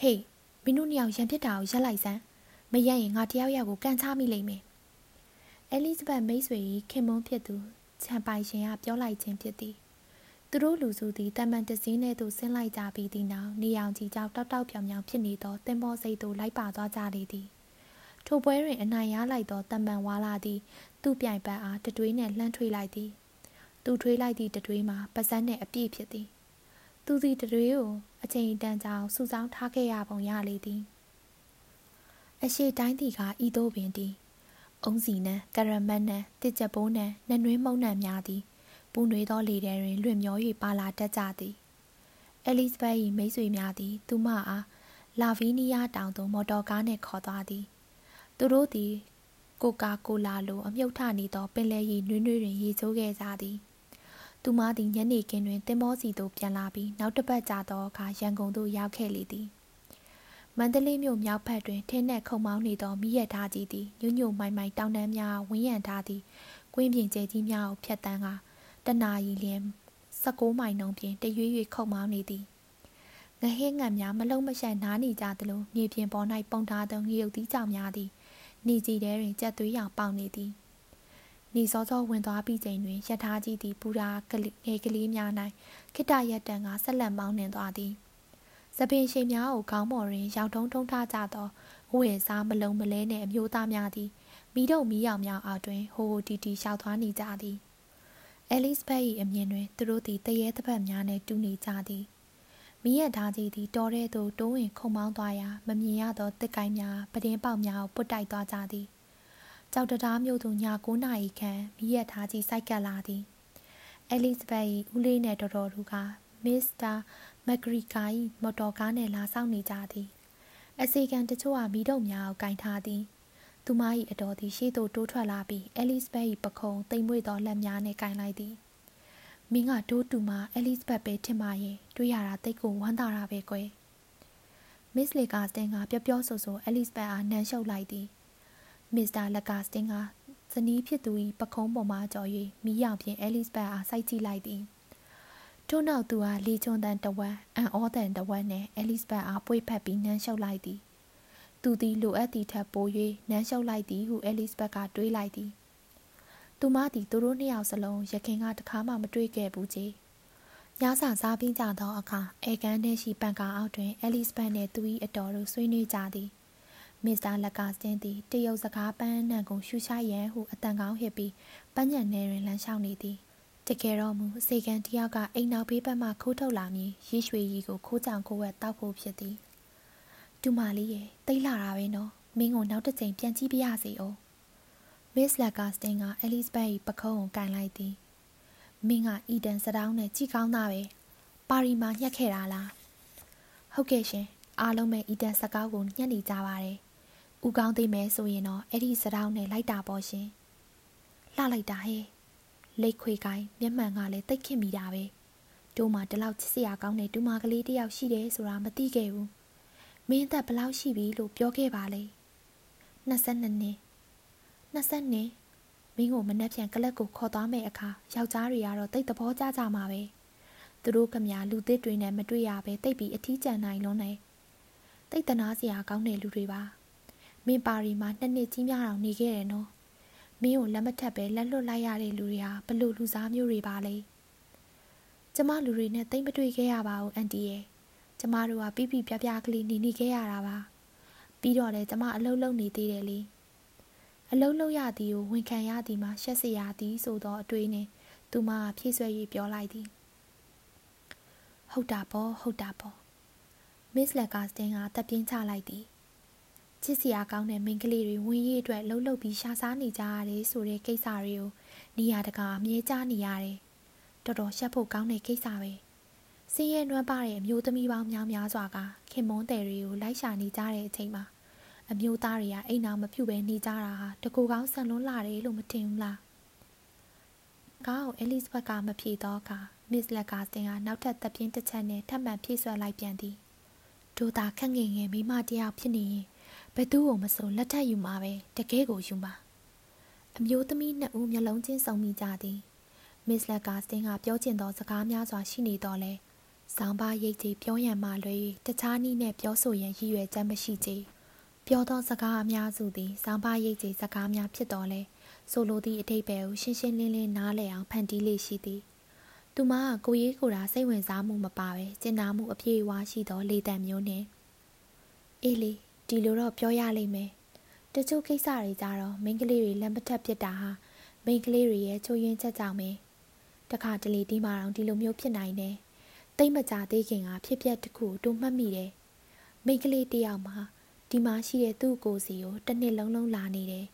ဟေးမင်းတို့နှစ်ယောက်ရန်ဖြစ်တာကိုရက်လိုက်စမ်း မရက်ရင်ငါတယောက်ယောက်ကိုကန်ချမိလိမ့်မယ်အဲလီဇဘတ်မိတ်ဆွေ၏ခင်မွန်းဖြစ်သူချန်ပိုင်ရှင်ကပြောလိုက်ခြင်းဖြစ်သည်သူတို့လူစုသည်တမန်တစင်းထဲသို့ဆင်းလိုက်ကြပြီးသည့်နောက်နေအောင်ကြီးကြောက်တောက်တောက်ပြောင်ပြောင်ဖြစ်နေသောတင်မောစိတ်သို့လိုက်ပါသွားကြလေသည်ထိုပွဲတွင်အနိုင်ရလိုက်သောတမန်ဝါလာသည်သူ့ပြိုင်ပတ်အားတတွေးနှင့်လှမ်းထွေးလိုက်သည်သူထွေးလိုက်သည့်တတွေးမှာပါဇက်နှင့်အပြည့်ဖြစ်သည်သူသည်တတွေးကိုအချိန်တန်ကြောင်စူဆောင်းထားခဲ့ရပုံရလေသည် အရှိတိုင်းတီကဤသို့ပင်သည်အုံးစီနံကရမတ်နံတစ်ချက်ပိုးနံနှနွေးမုံနံများသည်ပူနွေသောလေထဲတွင်လွင့်မျော၍ပါလာတတ်ကြသည်အဲလီဇဘတ်၏မိတ်ဆွေများသည် သူမအားလာဗီးနီးယားတောင်သို့မော်တော်ကားနှင့်ခေါ်သွားသည် သူတို့သည် ကိုကာကိုလာလိုအမြုပ်ထနေသောပင်လယ်ရီနွေးနွေးတွင်ရေချိုးခဲ့ကြသည်သူမသည်ညနေခင်းတွင်တင်မောစီသို့ပြန်လာပြီးနောက်တစ်ပတ်ကြာသောအခါရန်ကုန်သို့ရောက်ခဲ့လေသည် မန္တလေးမြို့မြောက်ဘက်တွင်ထင်းနှက်ခုံမောင်းနေသောမိရထားကြီးသည်ညွညွမိုင်မိုင်တောင်တန်းများဝင်းရံထားသည်ကွင်းပြင်ကျဲကြီးများကိုဖျက်တမ်းကာတနာရီလျင်16မိုင်နှုန်းဖြင့်တရွေ့ရွေ့ခုံမောင်းနေသည်ငဟင်းငံများမလုံးမရှက်နားနေကြသလိုမြေပြင်ပေါ်၌ပုံထားသောငရုတ်သီးကြောင်များသည်နေကြီးထဲတွင်ကြက်သွေးရောင်ပေါက်နေသည်နေစောစောဝင်သွားပြီးချိန်တွင်ရထားကြီးသည်ပူရာကလေးငယ်ကလေးများ၌ခိတရက်တန်ကဆက်လက်မောင်းနှင်သွားသည် စပင်ရှင်များကိုခေါင်းပေါ်တွင်ရောက်ထုံးထုံးထားကြသောအဝယ်စားမလုံးမလဲနှင့်အမျိုးသားများသည်မိတို့မီးရောင်များအောက်တွင်ဟိုဟိုတီတီရှောက်သွားနေကြသည်အဲလစ်ဘတ်၏အမြင်တွင်သူတို့သည်တရေတပတ်များနှင့်တူနေကြသည်မိရထားကြီးသည်တော်တဲ့သို့တိုးဝင်ခုံမောင်းသွားရာမမြင်ရသောတစ်ကိုင်းများပဒင်းပေါက်များကိုပုတ်တိုက်သွားကြသည်ကြောက်တရားမျိုးသူည9နာရီခန့်မိရထားကြီးစိုက်ကပ်လာသည်အဲလစ်ဘတ်၏ဦးလေးနှင့်တော်တော်တို့ကမစ္စတာ မက်ဂရီကာ၏မော်တော်ကားနှင့်လာဆောင်နေကြသည်အစီကံတချို့ကမိတုံများကိုကင်ထားသည်သူမ၏အတော်သည်ရှေ့သို့တိုးထွက်လာပြီးအဲလစ်ဘတ်၏ပခုံးတိမ်မွေ့သောလက်များနှင့်ကင်လိုက်သည်မင်းကတိုးတူမအဲလစ်ဘတ်ပဲထင်ပါရဲ့တွေ့ရတာတိတ်ကိုဝမ်းသာတာပဲကွယ်မစ္စလီကာစတင်ကပျော့ပျော့ဆိုဆိုအဲလစ်ဘတ်အားနမ်းရှုပ်လိုက်သည်မစ္စတာလက်ကာစတင်ကဇနီးဖြစ်သူ၏ပခုံးပေါ်မှကြော်၍မိရောင်ဖြင့်အဲလစ်ဘတ်အားစိုက်ကြည့်လိုက်သည် ထို့နောက်သူဟာလီချွန်တန်တဝက်အန်အောတန်တဝက်နှင့်အဲလစ်ဘတ်အားပွေဖက်ပြီးနမ်းရှုပ်လိုက်သည်သူသည်လိုအပ်သည့်ထက်ပို၍နမ်းရှုပ်လိုက်သည်ဟုအဲလစ်ဘတ်ကတွေးလိုက်သည်သူမသည်သူတို့နှစ်ယောက်စလုံးရခင်ကတခါမှမတွေ့ခဲ့ဘူးကြီးညစာစားပြီးကြသောအခါအဲကန်ထဲရှိပန်ကာအောက်တွင်အဲလစ်ဘတ်နှင့်သူ၏အတော်တို့ဆွေးနွေးကြသည်မစ္စတာလက်ကာစတင်သည်တရုတ်စကားပန်းနှံကိုရှူရှာရန်ဟုအတန်ကောင်းဟစ်ပြီးပန်းညံနေတွင်လမ်းလျှောက်နေသည် တကယ်တော့မူစေကန်တယောက်ကအိမ်နောက်ဘေးဘက်မှခိုးထုတ်လာမည်ရေရွှေကြီးကိုခိုးကြောင်ခိုးဝက်တောက်ဖို့ဖြစ်သည်တူမာလေးရဲ့တိတ်လာတာပဲနော်မင်းကိုနောက်တစ်ချိန်ပြန်ကြည့်ပြရစီအောင်မစ္စလက်ကာစတင်ကအဲလစ်ဘတ်၏ပခုံးကိုကန်လိုက်သည်မင်းကအီဒန်စတောင်းနဲ့ကြည်ကောင်းတာပဲပါရီမှာညှက်ခဲ့တာလားဟုတ်ကဲ့ရှင်အားလုံးပဲအီဒန်စကောက်ကိုညှက်နေကြပါတယ်ဥကောင်းသိမယ်ဆိုရင်တော့အဲ့ဒီစတောင်းနဲ့လိုက်တာပေါ့ရှင်လှလိုက်တာဟဲ့ လိတ်ခွေကိုင်းမျက်မှန်ကလည်းတိတ်ခင်မိတာပဲတို့မှဒီလောက်ချစ်စရာကောင်းတဲ့ဒူမာကလေးတယောက်ရှိတယ်ဆိုတာမသိခဲ့ဘူးမင်းသက်ဘလောက်ရှိပြီလို့ပြောခဲ့ပါလေ22နှစ်20နှစ်မင်းကိုမနှက်ပြန်ကလပ်ကိုခေါ်သွားမဲ့အခါယောက်ျားတွေကတော့တိတ်သဘောကျကြမှာပဲသူတို့ကမြလူသစ်တွေနဲ့မတွေ့ရပဲတိတ်ပြီးအထီးကျန်နိုင်လုံးနဲ့တိတ်တနာစရာကောင်းတဲ့လူတွေပါမင်းပါရီမှာနှစ်နှစ်ကြီးများအောင်နေခဲ့တယ်နော် မင်းကိုလက်မထပ်ပဲလက်လွတ်လိုက်ရတဲ့လူတွေဟာဘလို့လူစားမျိုးတွေပါလဲကျမလူတွေနဲ့တိတ်မတွေ့ခဲ့ရပါဘူးအန်တီရဲ့ကျမတို့ကပြပြပြပြကလေးနေနေခဲ့ရတာပါပြီးတော့လေကျမအလုပ်လုပ်နေသေးတယ်လေအလုံးလုံးရသည်ကိုဝန်ခံရသည်မှာရှက်စရာသည်ဆိုသောအတွေးနှင့်သူမဖြည့်ဆွဲ၍ပြောလိုက်သည်ဟုတ်တာပေါ့ဟုတ်တာပေါ့မစ္စလက်ကာစတင်ကတပ်ပြင်းချလိုက်သည် ချစ်စရာကောင်းတဲ့မိန်းကလေးတွေဝင်းရေးအတွက်လှုပ်လှုပ်ပြီးရှာစားနေကြရတယ်ဆိုတဲ့ကိစ္စတွေကိုနေရာတကာအမြဲကြားနေရတယ်တော်တော်ရှက်ဖို့ကောင်းတဲ့ကိစ္စပဲစင်းရဲနွမ်းပါတဲ့အမျိုးသမီးပေါင်းများများစွာကခင်မွန်းတယ်တွေကိုလိုက်ရှာနေကြတဲ့အချိန်မှာအမျိုးသားတွေကအိမ်အောင်မပြုတ်ပဲနေကြတာဟာတကူကောင်းဆန်လွန်းလာတယ်လို့မထင်ဘူးလားကောင်းအဲလစ်ဘက်ကမဖြေတော့အခါမစ်လက်ကာစတင်ကနောက်ထပ်တပ်ပြင်းတစ်ချက်နဲ့ထပ်မံဖြည့်ဆွတ်လိုက်ပြန်သည်ဒိုတာခန့်ငင်ငယ်မိမတယောက်ဖြစ်နေရင် ဘယ်သူ့ကိုမဆိုလက်ထပ်ယူမှာပဲတကယ်ကိုယူမှာအမျိုးသမီးနှစ်ဦးမျက်လုံးချင်းစုံမိကြသည်မစ်လက်ကာစတင်ကပြောချင်သောစကားများစွာရှိနေတော့လဲဆောင်းပါရိတ်ကြီးပြောရန်မှလွယ်တခြားနည်းနဲ့ပြောဆိုရန်ရည်ရွယ်ချက်မရှိချေပြောသောစကားအများစုသည်ဆောင်းပါရိတ်ကြီးစကားများဖြစ်တော်လဲဆိုလိုသည့်အထိပ္ပယ်ကိုရှင်းရှင်းလင်းလင်းနားလည်အောင်ဖန်တီးလေးရှိသည်သူမကကိုရေးကိုတာစိတ်ဝင်စားမှုမပါပဲကျင်နာမှုအပြည့်အဝရှိသောလေတံမျိုးနဲ့အေးလေ ဒီလိုတော့ပြောရလိမ့်မယ်တချို့ကိစ္စတွေကြတော့မိန်းကလေးတွေလက်မထက်ဖြစ်တာဟာမိန်းကလေးတွေရဲ့ချိုးယွင်းချက်ကြောင့်ပဲတခါတလေဒီမှာတော့ဒီလိုမျိုးဖြစ်နိုင်တယ်တိတ်မကြသေးခင်ကဖြစ်ပျက်တစ်ခုတို့မှတ်မိတယ်မိန်းကလေးတယောက်မှာဒီမှာရှိတဲ့သူ့ကိုယ်စီကိုတစ်နှစ်လုံးလုံးလာနေတယ်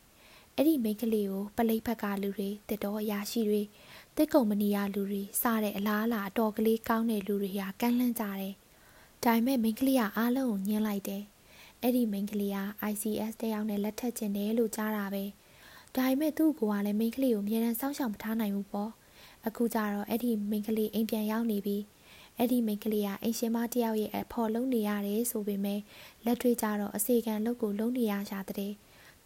အဲ့ဒီမိန်းကလေးကိုပလိတ်ဖက်ကလူတွေတစ်တော်အရာရှိတွေတစ်ကုံမနီယာလူတွေစားတဲ့အလားအလာအတော်ကလေးကောင်းတဲ့လူတွေဟာကန့်လန့်ကြတယ်ဒါပေမဲ့မိန်းကလေးကအားလုံးကိုညှင်းလိုက်တယ် အဲ့ဒီမိန်းကလေးက ICS တယောက်နဲ့လက်ထပ်ကျင်တယ်လို့ကြားတာပဲဒါပေမဲ့သူ့ကိုကလည်းမိန်းကလေးကိုအမြဲတမ်းစောင့်ရှောက်မထားနိုင်ဘူးပေါ့အခုကျတော့အဲ့ဒီမိန်းကလေးအိမ်ပြန်ရောက်နေပြီအဲ့ဒီမိန်းကလေးကအိမ်ရှင်မတယောက်ရဲ့အဖော်လုံးနေရတယ်ဆိုပေမဲ့လက်တွေ့ကြတော့အစီကံလုပ်ကိုလုံးနေရရှာတဲ့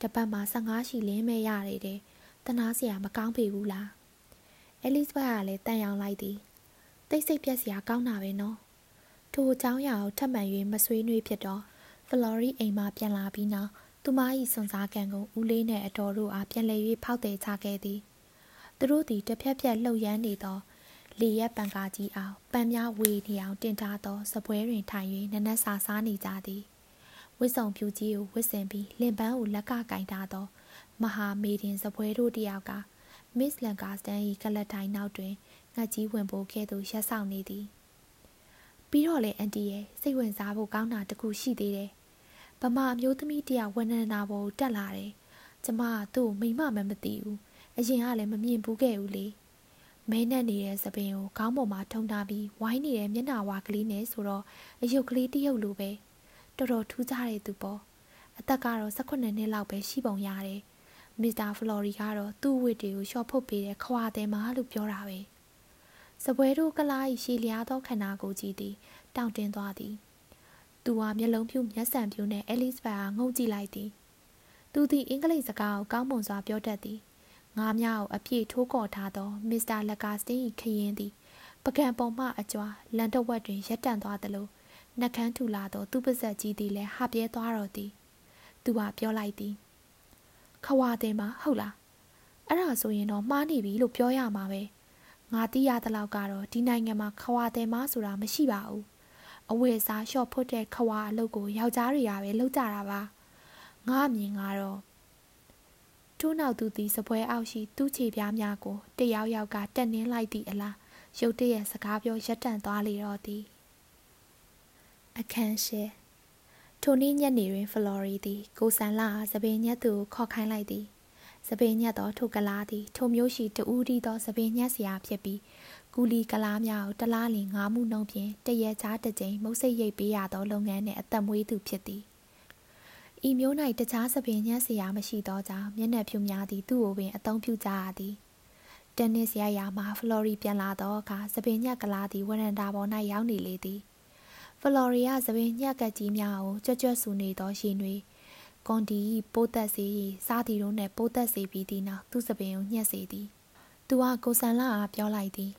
တပတ်မှာ15ရှိလင်းမဲ့ရတယ်တဲ့တနာစရာမကောင်းပေဘူးလားအဲလစ်ဘတ်ကလည်းတန်ရောင်လိုက်သည်တိတ်ဆိတ်ပြက်စရာကောင်းတာပဲနော်ထိုအကြောင်းအရာကိုထပ်မံ၍မဆွေးနွေးဖြစ်တော့ ဖလော်ရီအိမ်မှပြန်လာပြီးနောက်သူမ၏စွန်စားကန်ကိုဦးလေးနဲ့အတော်တို့အားပြန်လည်၍ဖောက်တယ်ချခဲ့သည်သူတို့သည်တစ်ဖြက်ဖြက်လှုပ်ရမ်းနေသောလေရက်ပန်ကာကြီးအောင်ပန်းများဝေနေအောင်တင်ထားသောစပွဲတွင်ထိုင်၍နနက်စာစားနေကြသည်ဝစ်စုံဖြူကြီးကိုဝစ်ဆင်ပြီးလင်ပန်းကိုလက်ကကင်ထားသောမဟာမေတင်စပွဲတို့တယောက်ကမစ်လန်ကာစတန်၏ကလတ်တိုင်းနောက်တွင်ငှက်ကြီးဝင်ပိုးကဲ့သို့ရက်ဆောင်နေသည်ပြီးတော့လေအန်တီရဲ့စိတ်ဝင်စားဖို့ကောင်းတာတခုရှိသေးတယ် ဗမာအမျိုးသမီးတယောက်ဝန်နနာပေါ်တက်လာတယ်ကျမကသူ့ကိုမိမမှမသိဘူးအရင်ကလည်းမမြင်ဘူးခဲ့ဘူးလေမဲနဲ့နေတဲ့သပင်ကိုခေါင်းပေါ်မှာထုံထားပြီးဝိုင်းနေတဲ့မျက်နှာဝါကလေးနဲ့ဆိုတော့အယုတ်ကလေးတရုပ်လိုပဲတော်တော်ထူးခြားတဲ့သူပေါ့အသက်ကတော့18နှစ်လောက်ပဲရှိပုံရတယ်မစ္စတာဖလော်ရီကတော့သူ့ဝစ်တွေကိုရှော့ဖုတ်ပေးတဲ့ခွာတယ်မလို့ပြောတာပဲစပွဲတို့ကလားဤရှည်လျားသောခန္ဓာကိုယ်ကြီးသည်တောင့်တင်းသွားသည် သူဟာမျက်လုံးဖြူမျက်စံဖြူနဲ့အဲလစ်ဘတ်ဟာငုံကြည့်လိုက်သည်သူသည်အင်္ဂလိပ်စကားကိုကောင်းမွန်စွာပြောတတ်သည်ငါးများကိုအပြည့်ထိုးကော်ထားသောမစ္စတာလက်ကာစတင်၏ခရင်သည်ပကံပုံမှအကြွားလန်တဝက်တွင်ရက်တန့်သွားသလိုနှကန်းထူလာသောသူ့ပါဇက်ကြီးသည်လည်းဟပြဲသွားတော့သည်သူကပြောလိုက်သည်ခွာတယ်မှာဟုတ်လားအဲ့ဒါဆိုရင်တော့မှားနေပြီလို့ပြောရမှာပဲငါသိရသလောက်ကတော့ဒီနိုင်ငံမှာခွာတယ်မှာဆိုတာမရှိပါဘူး အဝယ်စားရှော့ဖွတ်တဲ့ခွာအလုပ်ကိုယောက်ျားတွေကပဲလုပ်ကြတာပါငါအမြင်ကတော့ထိုးနောက်သူသည်စပွဲအောက်ရှိသူ့ခြေပြားများကိုတယောက်ယောက်ကတက်နှင်းလိုက်သည့်အလားရုတ်တရက်စကားပြောရက်တန့်သွားလေတော့သည်အခန်းရှိထိုနေ့ညနေတွင်ဖလော်ရီသည်ကိုဆန်လာစပင်ညက်သူကိုခေါ်ခိုင်းလိုက်သည်စပင်ညက်သောထိုကလားသည်ထိုမျိုးရှိတူးဒီသောစပင်ညက်စရာဖြစ်ပြီး ကူလီကလားများကိုတလားလင်ငါးမှုနှုံဖြင့်တရက်ချားတစ်ကြိမ်မုတ်စိတ်ရိပ်ပေးရသောလုပ်ငန်းနှင့်အသက်မွေးသူဖြစ်သည်ဤမျိုး၌တခြားစပင်ညက်စရာမရှိသောကြောင့်မျက်နှာဖြူများသည်သူ့ကိုပင်အသုံးပြုကြရသည်တက်နစ်ရရမှာဖလော်ရီပြန်လာသောအခါစပင်ညက်ကလားသည်ဝရန်တာပေါ်၌ရောက်နေလေသည်ဖလော်ရီယာသပင်ညက်ကက်ကြီးများကိုကြွကြွဆူနေသောရှင်တွေကွန်ဒီပိုးသက်စေစားတီတို့နှင့်ပိုးသက်စေပြီးသည့်နောက်သူ့သပင်ကိုညှက်စေသည်သူကကိုဆန်လာအားပြောလိုက်သည်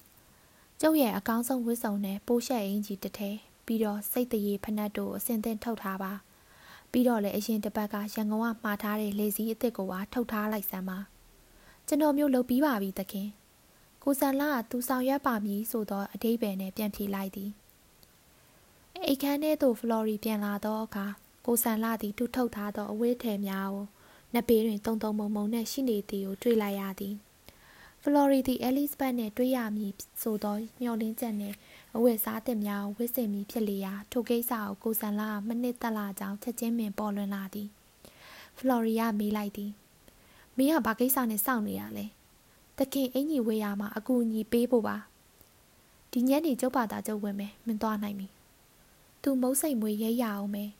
ကျုပ်ရဲ့အကောင်းဆုံးဝတ်စုံနဲ့ပိုးရှက်အင်ကြီးတစ်ထဲပြီးတော့စိတ်တရေဖနက်တို့အစင်သင့်ထုတ်ထားပါပြီးတော့လည်းအရင်တစ်ပတ်ကရန်ကုန်ကမှာထားတဲ့လေစည်းအစ်စ်ကိုပါထုတ်ထားလိုက်စမ်းပါကျွန်တော်မျိုးလုပ်ပြီးပါပြီသခင်ကိုဆန်လာကသူဆောင်ရွက်ပါမည်ဆိုတော့အတိတ်ပဲနဲ့ပြန်ဖြေလိုက်သည်အိတ်ခမ်းထဲသို့ဖလော်ရီပြန်လာသောအခါကိုဆန်လာသည်တူထုတ်ထားသောအဝေးထည်များကိုနှစ်ပေတွင်တုံတုံမုံမုံနဲ့ရှိနေသည်ကိုတွေ့လိုက်ရသည် ဖလော်ရီသည်အဲလစ်ဘတ်နှင့်တွေ့ရမည်ဆိုသောမျှော်လင့်ချက်နှင့်အဝတ်စားသစ်များကိုဝတ်ဆင်ပြီးဖြစ်လေရာထိုကိစ္စကိုကိုဆန်လာမနစ်သက်လာကြောင်းချက်ချင်းပင်ပေါ်လွင်လာသည်ဖလော်ရီယာမေးလိုက်သည်မင်းကဘာကိစ္စနဲ့စောင့်နေရလဲတခင်အင်ကြီးဝေးရမှာအကူအညီပေးဖို့ပါဒီညနေကျုပ်ပါတာကျုပ်ဝင်မယ်မင်းသွားနိုင်ပြီသူမုတ်စိတ်မွေရဲရအောင်မယ်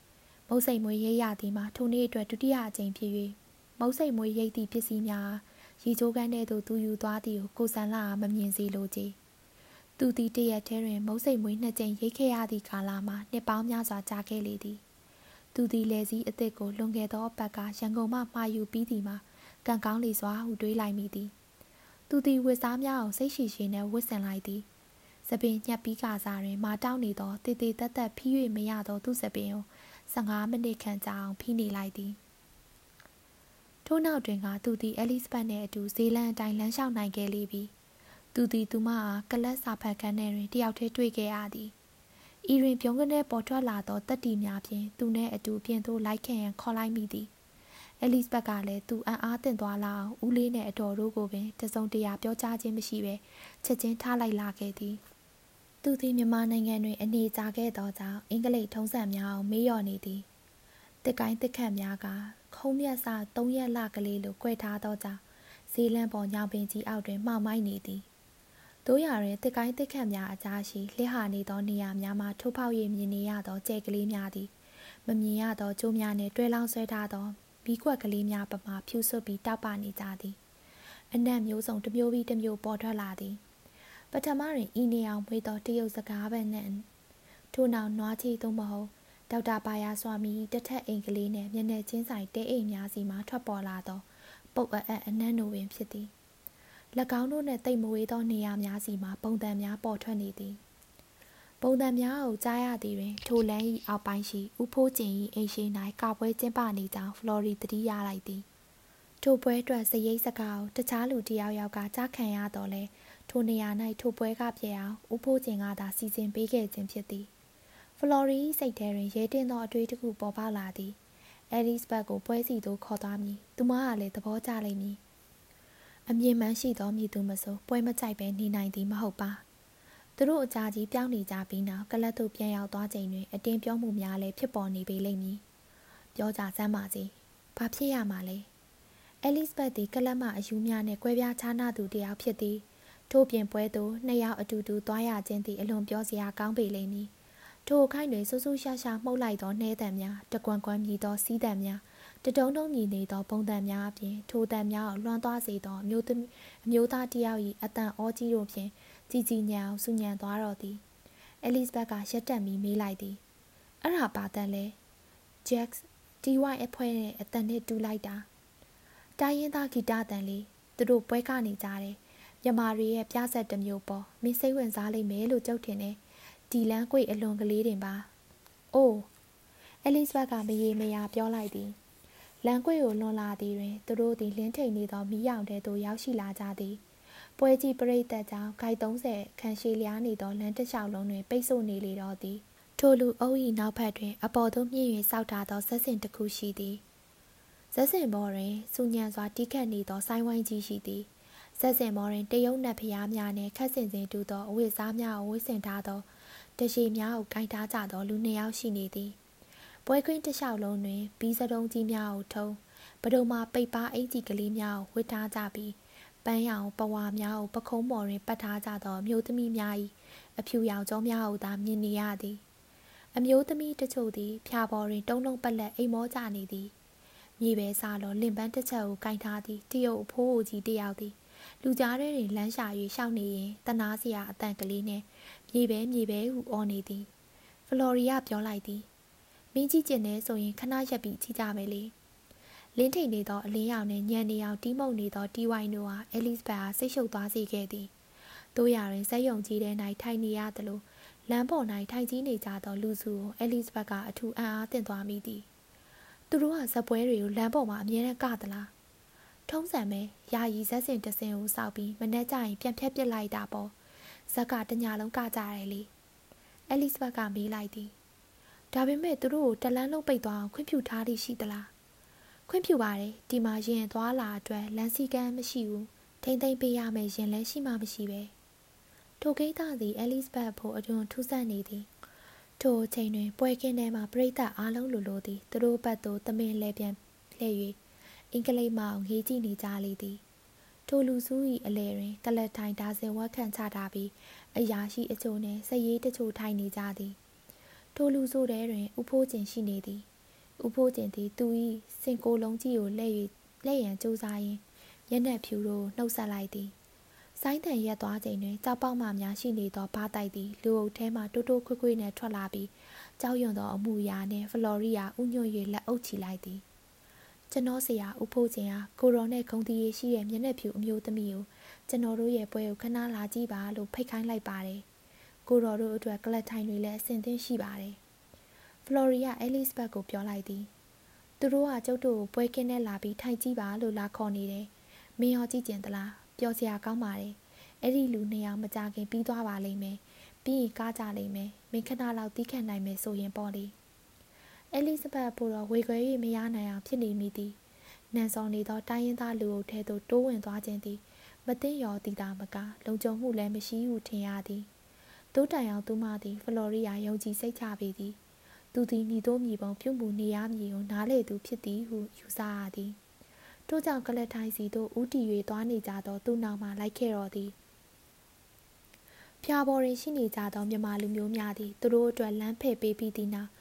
မုတ်စိတ်မွေရဲရသည်မှာထိုနေ့အတွက်ဒုတိယအကြိမ်ဖြစ်၍မုတ်စိတ်မွေရိတ်သည့်ပစ္စည်းများ ရီချိုးကန်းထဲသို့သူယူသွားသည်ကိုကိုစံလာမမြင်စေလိုကြည်သူသည်တရက်ထဲတွင် မုတ်စိတ်မွေနှစ်ကြိမ်ရိတ်ခဲ့ရသည့်ကာလမှာနှစ်ပေါင်းများစွာကြာခဲ့လေသည်သူသည်လေစည်းအသစ်ကိုလွန်ခဲ့သောအပတ်ကရန်ကုန်မှမှာယူပြီးသည်မှာကံကောင်းလေစွာဟုတွေးလိုက်မိသည်သူသည်ဝစ်စားများအောင်စိတ်ရှိရှိနဲ့ဝစ်ဆင်လိုက်သည်စပင်ညက်ပြီးကစားတွင်မာတောင်းနေသောတည်တည်တက်တက်ဖီး၍မရသောသူ့စပင်ကို15မိနစ်ခန့်ကြာအောင်ဖီးနေလိုက်သည် ထို့နောက်တွင်ကသူသည်အဲလိစ်ဘတ်နှင့်အတူဇေလန်အတိုင်းလမ်းလျှောက်နိုင်ခဲ့လေပြီသူသည်သူမအားကလတ်စာဖတ်ခန်းထဲတွင်တယောက်တည်းတွေ့ခဲ့ရသည်ဤတွင်ပြုံးကနေပေါ်ထွက်လာသောတက်တီများဖြင့်သူနှင့်အတူပြင်သို့လိုက်ခဲ့ရန်ခေါ်လိုက်မိသည်အဲလိစ်ဘတ်ကလည်းသူအံ့အားသင့်သွားလာအောင်ဦးလေးနှင့်အတော်တို့ကိုပင်တစုံတရာပြောကြားခြင်းမရှိဘဲချက်ချင်းထားလိုက်လာခဲ့သည်သူသည်မြန်မာနိုင်ငံတွင်အနေကြာခဲ့သောကြောင့်အင်္ဂလိပ်ထုံးစံများကိုမေးလျော်နေသည် တစ်ကိုင်းတစ်ခန့်များကခုံးမြတ်စာ၃ရက်လကလေးလို꿰ထားသောကြောင့်ဇီလန်ပေါ်ညောင်ပင်ကြီးအောက်တွင်မှောင်မိုက်နေသည်တို့ရတွင်တစ်ကိုင်းတစ်ခန့်များအကြားရှိလှဟာနေသောနေရာများမှာထိုးဖောက်၍မြင်နေရသောကြဲကလေးများသည်မမြင်ရသောကျိုးများနှင့်တွဲလောင်းဆွဲထားသောဘီးကွက်ကလေးများပမာဖြူဆွပြီးတောက်ပနေကြသည်အနက်မျိုးစုံတစ်မျိုးပြီးတစ်မျိုးပေါ်ထွက်လာသည်ပထမတွင်ဤနေအောင်မွေးသောတရုတ်စကားပဲနှင့်ထို့နောက်နွားချီသို့မဟုတ် ဒေါက်တာပါယာစွာမီတထက်အိမ်ကလေးနှင့်မျက်နှာချင်းဆိုင်တဲအိမ်များစီမှထွက်ပေါ်လာသောပုတ်အပ်အနက်နိုပင်ဖြစ်သည်၎င်းတို့နှင့်တိတ်မဝေးသောနေရာများစီမှပုံတံများပေါ်ထွက်နေသည်ပုံတံများကိုကြားရသည်တွင်ထိုလမ်း၏အောက်ပိုင်းရှိဥဖိုးကျင်၏အိမ်ရှိ၌ကာပွဲကျင်းပနေကြောင်းဖလော်ရီတတိရလိုက်သည်ထိုပွဲအတွက်စရိတ်စကားကိုတခြားလူတယောက်ယောက်ကကြားခံရတော့လဲထိုနေရာ၌ထိုပွဲကပြည့်အောင်ဥဖိုးကျင်ကသာစီစဉ်ပေးခဲ့ခြင်းဖြစ်သည် ဖလော်ရီစိတ်ထဲတွင်ရဲတင်းသောအတွေ့တစ်ခုပေါ်ပေါက်လာသည်အဲလီစ်ဘတ်ကိုပွဲစီသို့ခေါ်သွားမည်သူမကလည်းသဘောကျလိမ့်မည်အမြင်မှန်ရှိသောမည်သူမဆိုပွဲမကြိုက်ပဲနေနိုင်သည်မဟုတ်ပါသူတို့အကြာကြီးပြောင်းနေကြပြီးနောက်ကလတ်သို့ပြန်ရောက်သွားချိန်တွင်အတင်းပြောမှုများလည်းဖြစ်ပေါ်နေပေလိမ့်မည်ပြောကြစမ်းပါစေဘာဖြစ်ရမှာလဲအဲလီစ်ဘတ်သည်ကလတ်မှအယူများနှင့်ကွဲပြားခြားနားသူတစ်ယောက်ဖြစ်သည်ထို့ပြင်ပွဲသို့နှစ်ယောက်အတူတူသွားရခြင်းသည်အလွန်ပြောစရာကောင်းပေလိမ့်မည် ထိုအခိုင်တွင်ဆူဆူရှာရှာမှုတ်လိုက်သောနှဲတံများတကွမ်ကွမ်မြည်သောစီးတံများတတုံးတုံးမြည်နေသောပုံတံများအပြင်ထိုတံများကိုလွှမ်းသွားစေသောအမျိုးသမီးအမျိုးသားတယောက်၏အတန်အောကြီးတို့ဖြင့်ကြည်ကြည်ညံအောင်ဆူညံသွားတော့သည်အဲလစ်ဘက်ကရက်တက်ပြီးမေးလိုက်သည်အဲ့ဒါပါတန်လဲဂျက်စ်ဒီဝိုင်အဖွဲနဲ့အတန်နဲ့တူလိုက်တာတိုင်းရင်းသားဂီတတန်လေးသူတို့ပွဲကနေကြတယ်မြမာရီရဲ့ပြဆက်တစ်မျိုးပေါ်မင်းစိတ်ဝင်စားလိမ့်မယ်လို့ကြုတ်ထင်တယ် ဒီလန်းကွေအလွန်ကလေးတင်ပါ။အိုးအဲလစ်ဘတ်ကမရေမရာပြောလိုက်သည်။လန်ကွေကိုလွန်လာသည်တွင်သူတို့သည်လင်းထိန်နေသောမီးရောင်တဲသို့ရောက်ရှိလာကြသည်။ပွဲကြီးပရိသတ်ကြောင့်ဂိုက်30ခန့်ရှည်လျားနေသောလမ်းတစ်လျှောက်လုံးတွင်ပိတ်ဆို့နေလေတော့သည်။ထိုလူအုပ်၏နောက်ဘက်တွင် အပေါ်သို့မြင့်၍စောက်ထားသောဇက်စင်တစ်ခုရှိသည်။ဇက်စင်ဘော်တွင်စူညံစွာတီးခတ်နေသောဆိုင်းဝိုင်းကြီးရှိသည်။ဇက်စင်ဘော်တွင်တရုတ်နတ်ဖျားများနှင့်ခက်စင်စင်တူသောအဝတ်စားများကိုဝတ်ဆင်ထားသော တရှိများကိုကင်ထားကြသောလူနှစ်ယောက်ရှိနေသည်ပွဲခွင်းတစ်လျှောက်လုံးတွင်ဘီးစတုံးကြီးများကိုထုံပဒုံမှာပိတ်ပါအင်ကြီးကလေးများကိုဝတ်ထားကြပြီးပန်းရောင်ပဝါများကိုပခုံးပေါ်တွင်ပတ်ထားကြသောမျိုးသမီးများ၏အဖြူရောင်ကြောများကိုသာမြင်နေရသည်အမျိုးသမီးတချို့သည် ဖြာပေါ်တွင်တုံးလုံးပက်လက်အိမ်မောကြနေသည်မြေပဲစားလောလင်ပန်းတစ်ချက်ကိုကင်ထားသည်တရုတ်အဖိုးအိုကြီးတယောက်သည် လူကြားထဲတွင်လမ်းရှာ၍ရှောက်နေရင်တနာစရာအတန်ကလေးနှင့် မြေပဲမြေပဲဟုအော်နေသည်ဖလော်ရီယာပြောလိုက်သည်မင်းကြီးကျင်နေဆိုရင်ခဏရက်ပြီးကြည့်ကြမယ်လေလင်းထိန်နေသောအလင်းရောင်နှင့်ညံနေအောင်တီးမှုန်နေသောတီဝိုင်တို့ဟာအဲလစ်ဘတ်အားစိတ်ရှုပ်သွားစေခဲ့သည်တို့ရရင်ဇက်ယုံကြီးထဲ၌ထိုင်နေရသလိုလမ်းပေါ်၌ထိုင်ကြီးနေကြသောလူစုကိုအဲလစ်ဘတ်ကအထူးအံ့အားသင့်သွားမိသည်သူတို့ကဇက်ပွဲတွေကိုလမ်းပေါ်မှာအမြဲတမ်းကသလားထုံးစံပဲယာယီဇက်စင်တစင်ကိုစောက်ပြီးမနေ့ကျရင်ပြန်ဖြတ်ပစ်လိုက်တာပေါ့ ဇက်ကတညာလုံးကကြတယ်လေအဲလစ်ဘတ်ကမေးလိုက်သည်ဒါပေမဲ့သူတို့ကိုတလန်းလုံးပိတ်သွားအောင်ခွင့်ပြုထားသည်ရှိသလားခွင့်ပြုပါတယ်ဒီမှာရင်သွားလာအတွက်လမ်းစည်းကမ်းမရှိဘူးထိမ့်သိမ့်ပေးရမယ်ရင်လည်းရှိမှမရှိပဲထိုကိစ္စသည်အဲလစ်ဘတ်ဖို့အတွင်ထူးဆန်းနေသည်ထိုအချိန်တွင်ပွဲကင်းထဲမှပြိတ္တအားလုံးလိုလိုသည်သူတို့ဘက်သို့သမင်လဲပြန်လှည့်၍အင်္ဂလိပ်မောင်ငေးကြည့်နေကြလေသည် ထိုလူစု၏အလဲတွင်တလက်ထိုင်ဒါစင်ဝက်ခန့်ချထားပြီးအရာရှိအချို့နှင့်စရေးတချို့ထိုင်နေကြသည်ထိုလူစုထဲတွင်ဥဖိုးကျင်ရှိနေသည်ဥဖိုးကျင်သည်သူ၏စင်ကိုလုံးကြီးကိုလှည့်၍လှည့်ရန်ကြိုးစားရင်းမျက်နှာဖြူတို့နှုတ်ဆက်လိုက်သည်ဆိုင်းတန်ရက်သွားချိန်တွင်ကြောက်ပေါက်မှများရှိနေသောဘားတိုက်သည်လူအုပ်ထဲမှတိုးတိုးခွေးခွေးနှင့်ထွက်လာပြီးကြောက်ရွံ့သောအမှုရာနှင့်ဖလော်ရီယာဥညွတ်၍လက်အုပ်ချီလိုက်သည် ကျွန်တော်ဆရာဦးဖိုးချင်းဟာကိုရောနဲ့ဂုံတီရရှိတဲ့မျက်နှာဖြူအမျိုးသမီးကိုကျွန်တော်တို့ရဲ့ပွဲကိုခဏလာကြည့်ပါလို့ဖိတ်ခိုင်းလိုက်ပါတယ်ကိုရောတို့အတွက်ကလတ်ထိုင်တွေလည်းအဆင်သင့်ရှိပါတယ်ဖလော်ရီယာအဲလစ်ဘတ်ကိုပြောလိုက်သည်သူတို့ကကျုပ်တို့ကိုပွဲကင်းနဲ့လာပြီးထိုင်ကြည့်ပါလို့လာခေါ်နေတယ်မင်းရောကြည့်ကျင်သလားပျော်စရာကောင်းပါတယ်အဲ့ဒီလူနှစ်ယောက်မကြခင်ပြီးသွားပါလိမ့်မယ်ပြီးရင်ကားကြလိမ့်မယ်မင်းခဏလောက်တီးခတ်နိုင်မယ်ဆိုရင်ပေါ့လေ အဲလစ်ဘတ်ဖို့တော့ဝေခွဲ၍မရနိုင်အောင်ဖြစ်နေမိသည်နန်စော်နေသောတိုင်းရင်းသားလူအုပ်ထဲသို့တိုးဝင်သွားခြင်းသည်မသိရောတည်တာမကလုံခြုံမှုလည်းမရှိဟုထင်ရသည်တိုးတိုင်အောင်သူမသည်ဖလော်ရီယာယုံကြည်စိတ်ချပေသည်သူသည်မိတို့မိဘုံပြုမှုနေရမည်ကိုနားလေသူဖြစ်သည်ဟုယူဆရသည်ထို့ကြောင့်ကလတ်ထိုင်းစီသို့ဦးတည်၍သွားနေကြသောသူနောက်မှလိုက်ခဲ့တော်သည်ဖျားပေါ်တွင်ရှိနေကြသောမြမလူမျိုးများသည်သူတို့အတွက်လမ်းဖယ်ပေးပြီးသည့်နောက်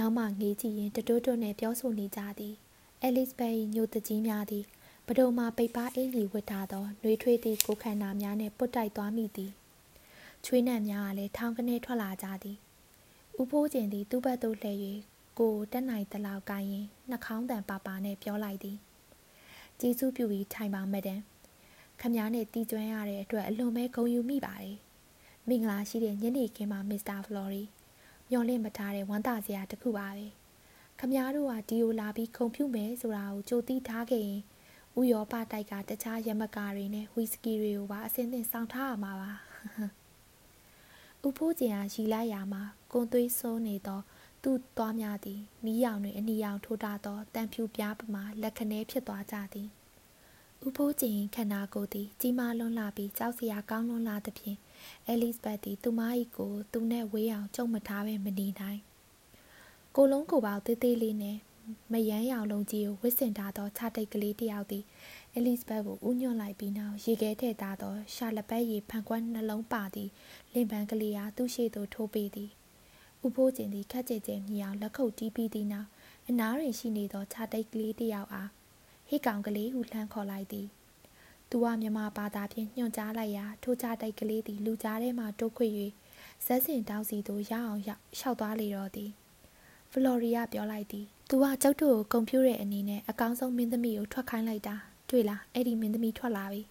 နောက်မှငေးကြည့်ရင်တတွတ်တွတ်နှင့်ပြောဆိုနေကြသည်အဲလစ်ဘတ်၏ညိုတကြီးများသည်ပဒုံမှာပိတ်ပါအင်ကြီးဝတ်ထားသောနှွေးထွေးသည့်ကိုခန္ဓာများနှင့်ပုတ်တိုက်သွားမိသည်ချွေးနှံများကလည်းထောင်ကနေထွက်လာကြသည်ဥဖိုးကျင်သည်သူ့ဘက်သို့လှည့်၍ကိုတက်နိုင်တလောက်ကိုင်းရင်နှာခေါင်းတန်ပါပါနဲ့ပြောလိုက်သည်ကျေးဇူးပြုပြီးထိုင်ပါမဒန်ခမည်းနဲ့တီးကျွမ်းရတဲ့အတွက်အလွန်ပဲဂုဏ်ယူမိပါတယ်မင်္ဂလာရှိတဲ့ညနေခင်းမှာမစ္စတာဖလော်ရီ မျော်လင့်မထားတဲ့ဝမ်းသာစရာတစ်ခုပါပဲခမားတို့ကဒီကိုလာပြီးခုံဖြူမယ်ဆိုတာကိုကြိုသိထားခဲ့ရင်ဥရောပတိုက်ကတခြားရမကာတွေနဲ့ဝီစကီတွေကိုပါအစင်းသင့်စောင့်ထားရမှာပါဥဖိုးကျင်ဟာရီလိုက်ရာမှာကွန်သွေးဆိုးနေသောသူ့သွားများသည်မီးရောင်တွင်အနီရောင်ထိုးထားသောတန်ဖြူပြားပမာလက်ခနဲဖြစ်သွားကြသည် ဥဖိုးကျင်ခန္ဓာကိုယ်သည်ကြီးမားလွန်းလာပြီးကြောက်စရာကောင်းလွန်းလာသဖြင့်အဲလစ်ဘတ်သည်သူမ၏ကိုသူနှင့်ဝေးအောင်ကြုံမထားပဲမနေနိုင်ကိုလုံးကိုပေါသေးသေးလေးနဲ့မယမ်းရောင်လုံးကြီးကိုဝစ်စင်ထားသောခြားတိတ်ကလေးတစ်ယောက်သည်အဲလစ်ဘတ်ကိုဥညွန့်လိုက်ပြီးနောက်ရေခဲထည့်ထားသောရှာလပတ်ရည်ဖန်ကွက်နှလုံးပါသည့်လင်ပန်းကလေးအားသူ့ရှေ့သို့ထိုးပေးသည်ဥဖိုးကျင်သည်ခက်ကြဲကြဲမြည်အောင်လက်ခုပ်တီးပြီးသည့်နောက်အနားတွင်ရှိနေသောခြားတိတ်ကလေးတစ်ယောက်အား ဟိကောင်ကလေးဟုလှမ်းခေါ်လိုက်သည်သူကမြမဘာသာဖြင့်ညွှန်ကြားလိုက်ရာထိုးချတိုက်ကလေးသည်လူကြားထဲမှတိုးခွေ၍ဇက်စင်တောင်းစီသို့ရအောင်ရောက်လျှောက်သွားလေတော့သည်ဖလော်ရီယာပြောလိုက်သည်သူကကျုပ်တို့ကိုကွန်ပျူတာအနေနဲ့အကောင်းဆုံးမင်းသမီးကိုထွက်ခိုင်းလိုက်တာတွေ့လားအဲ့ဒီမင်းသမီးထွက်လာပြီ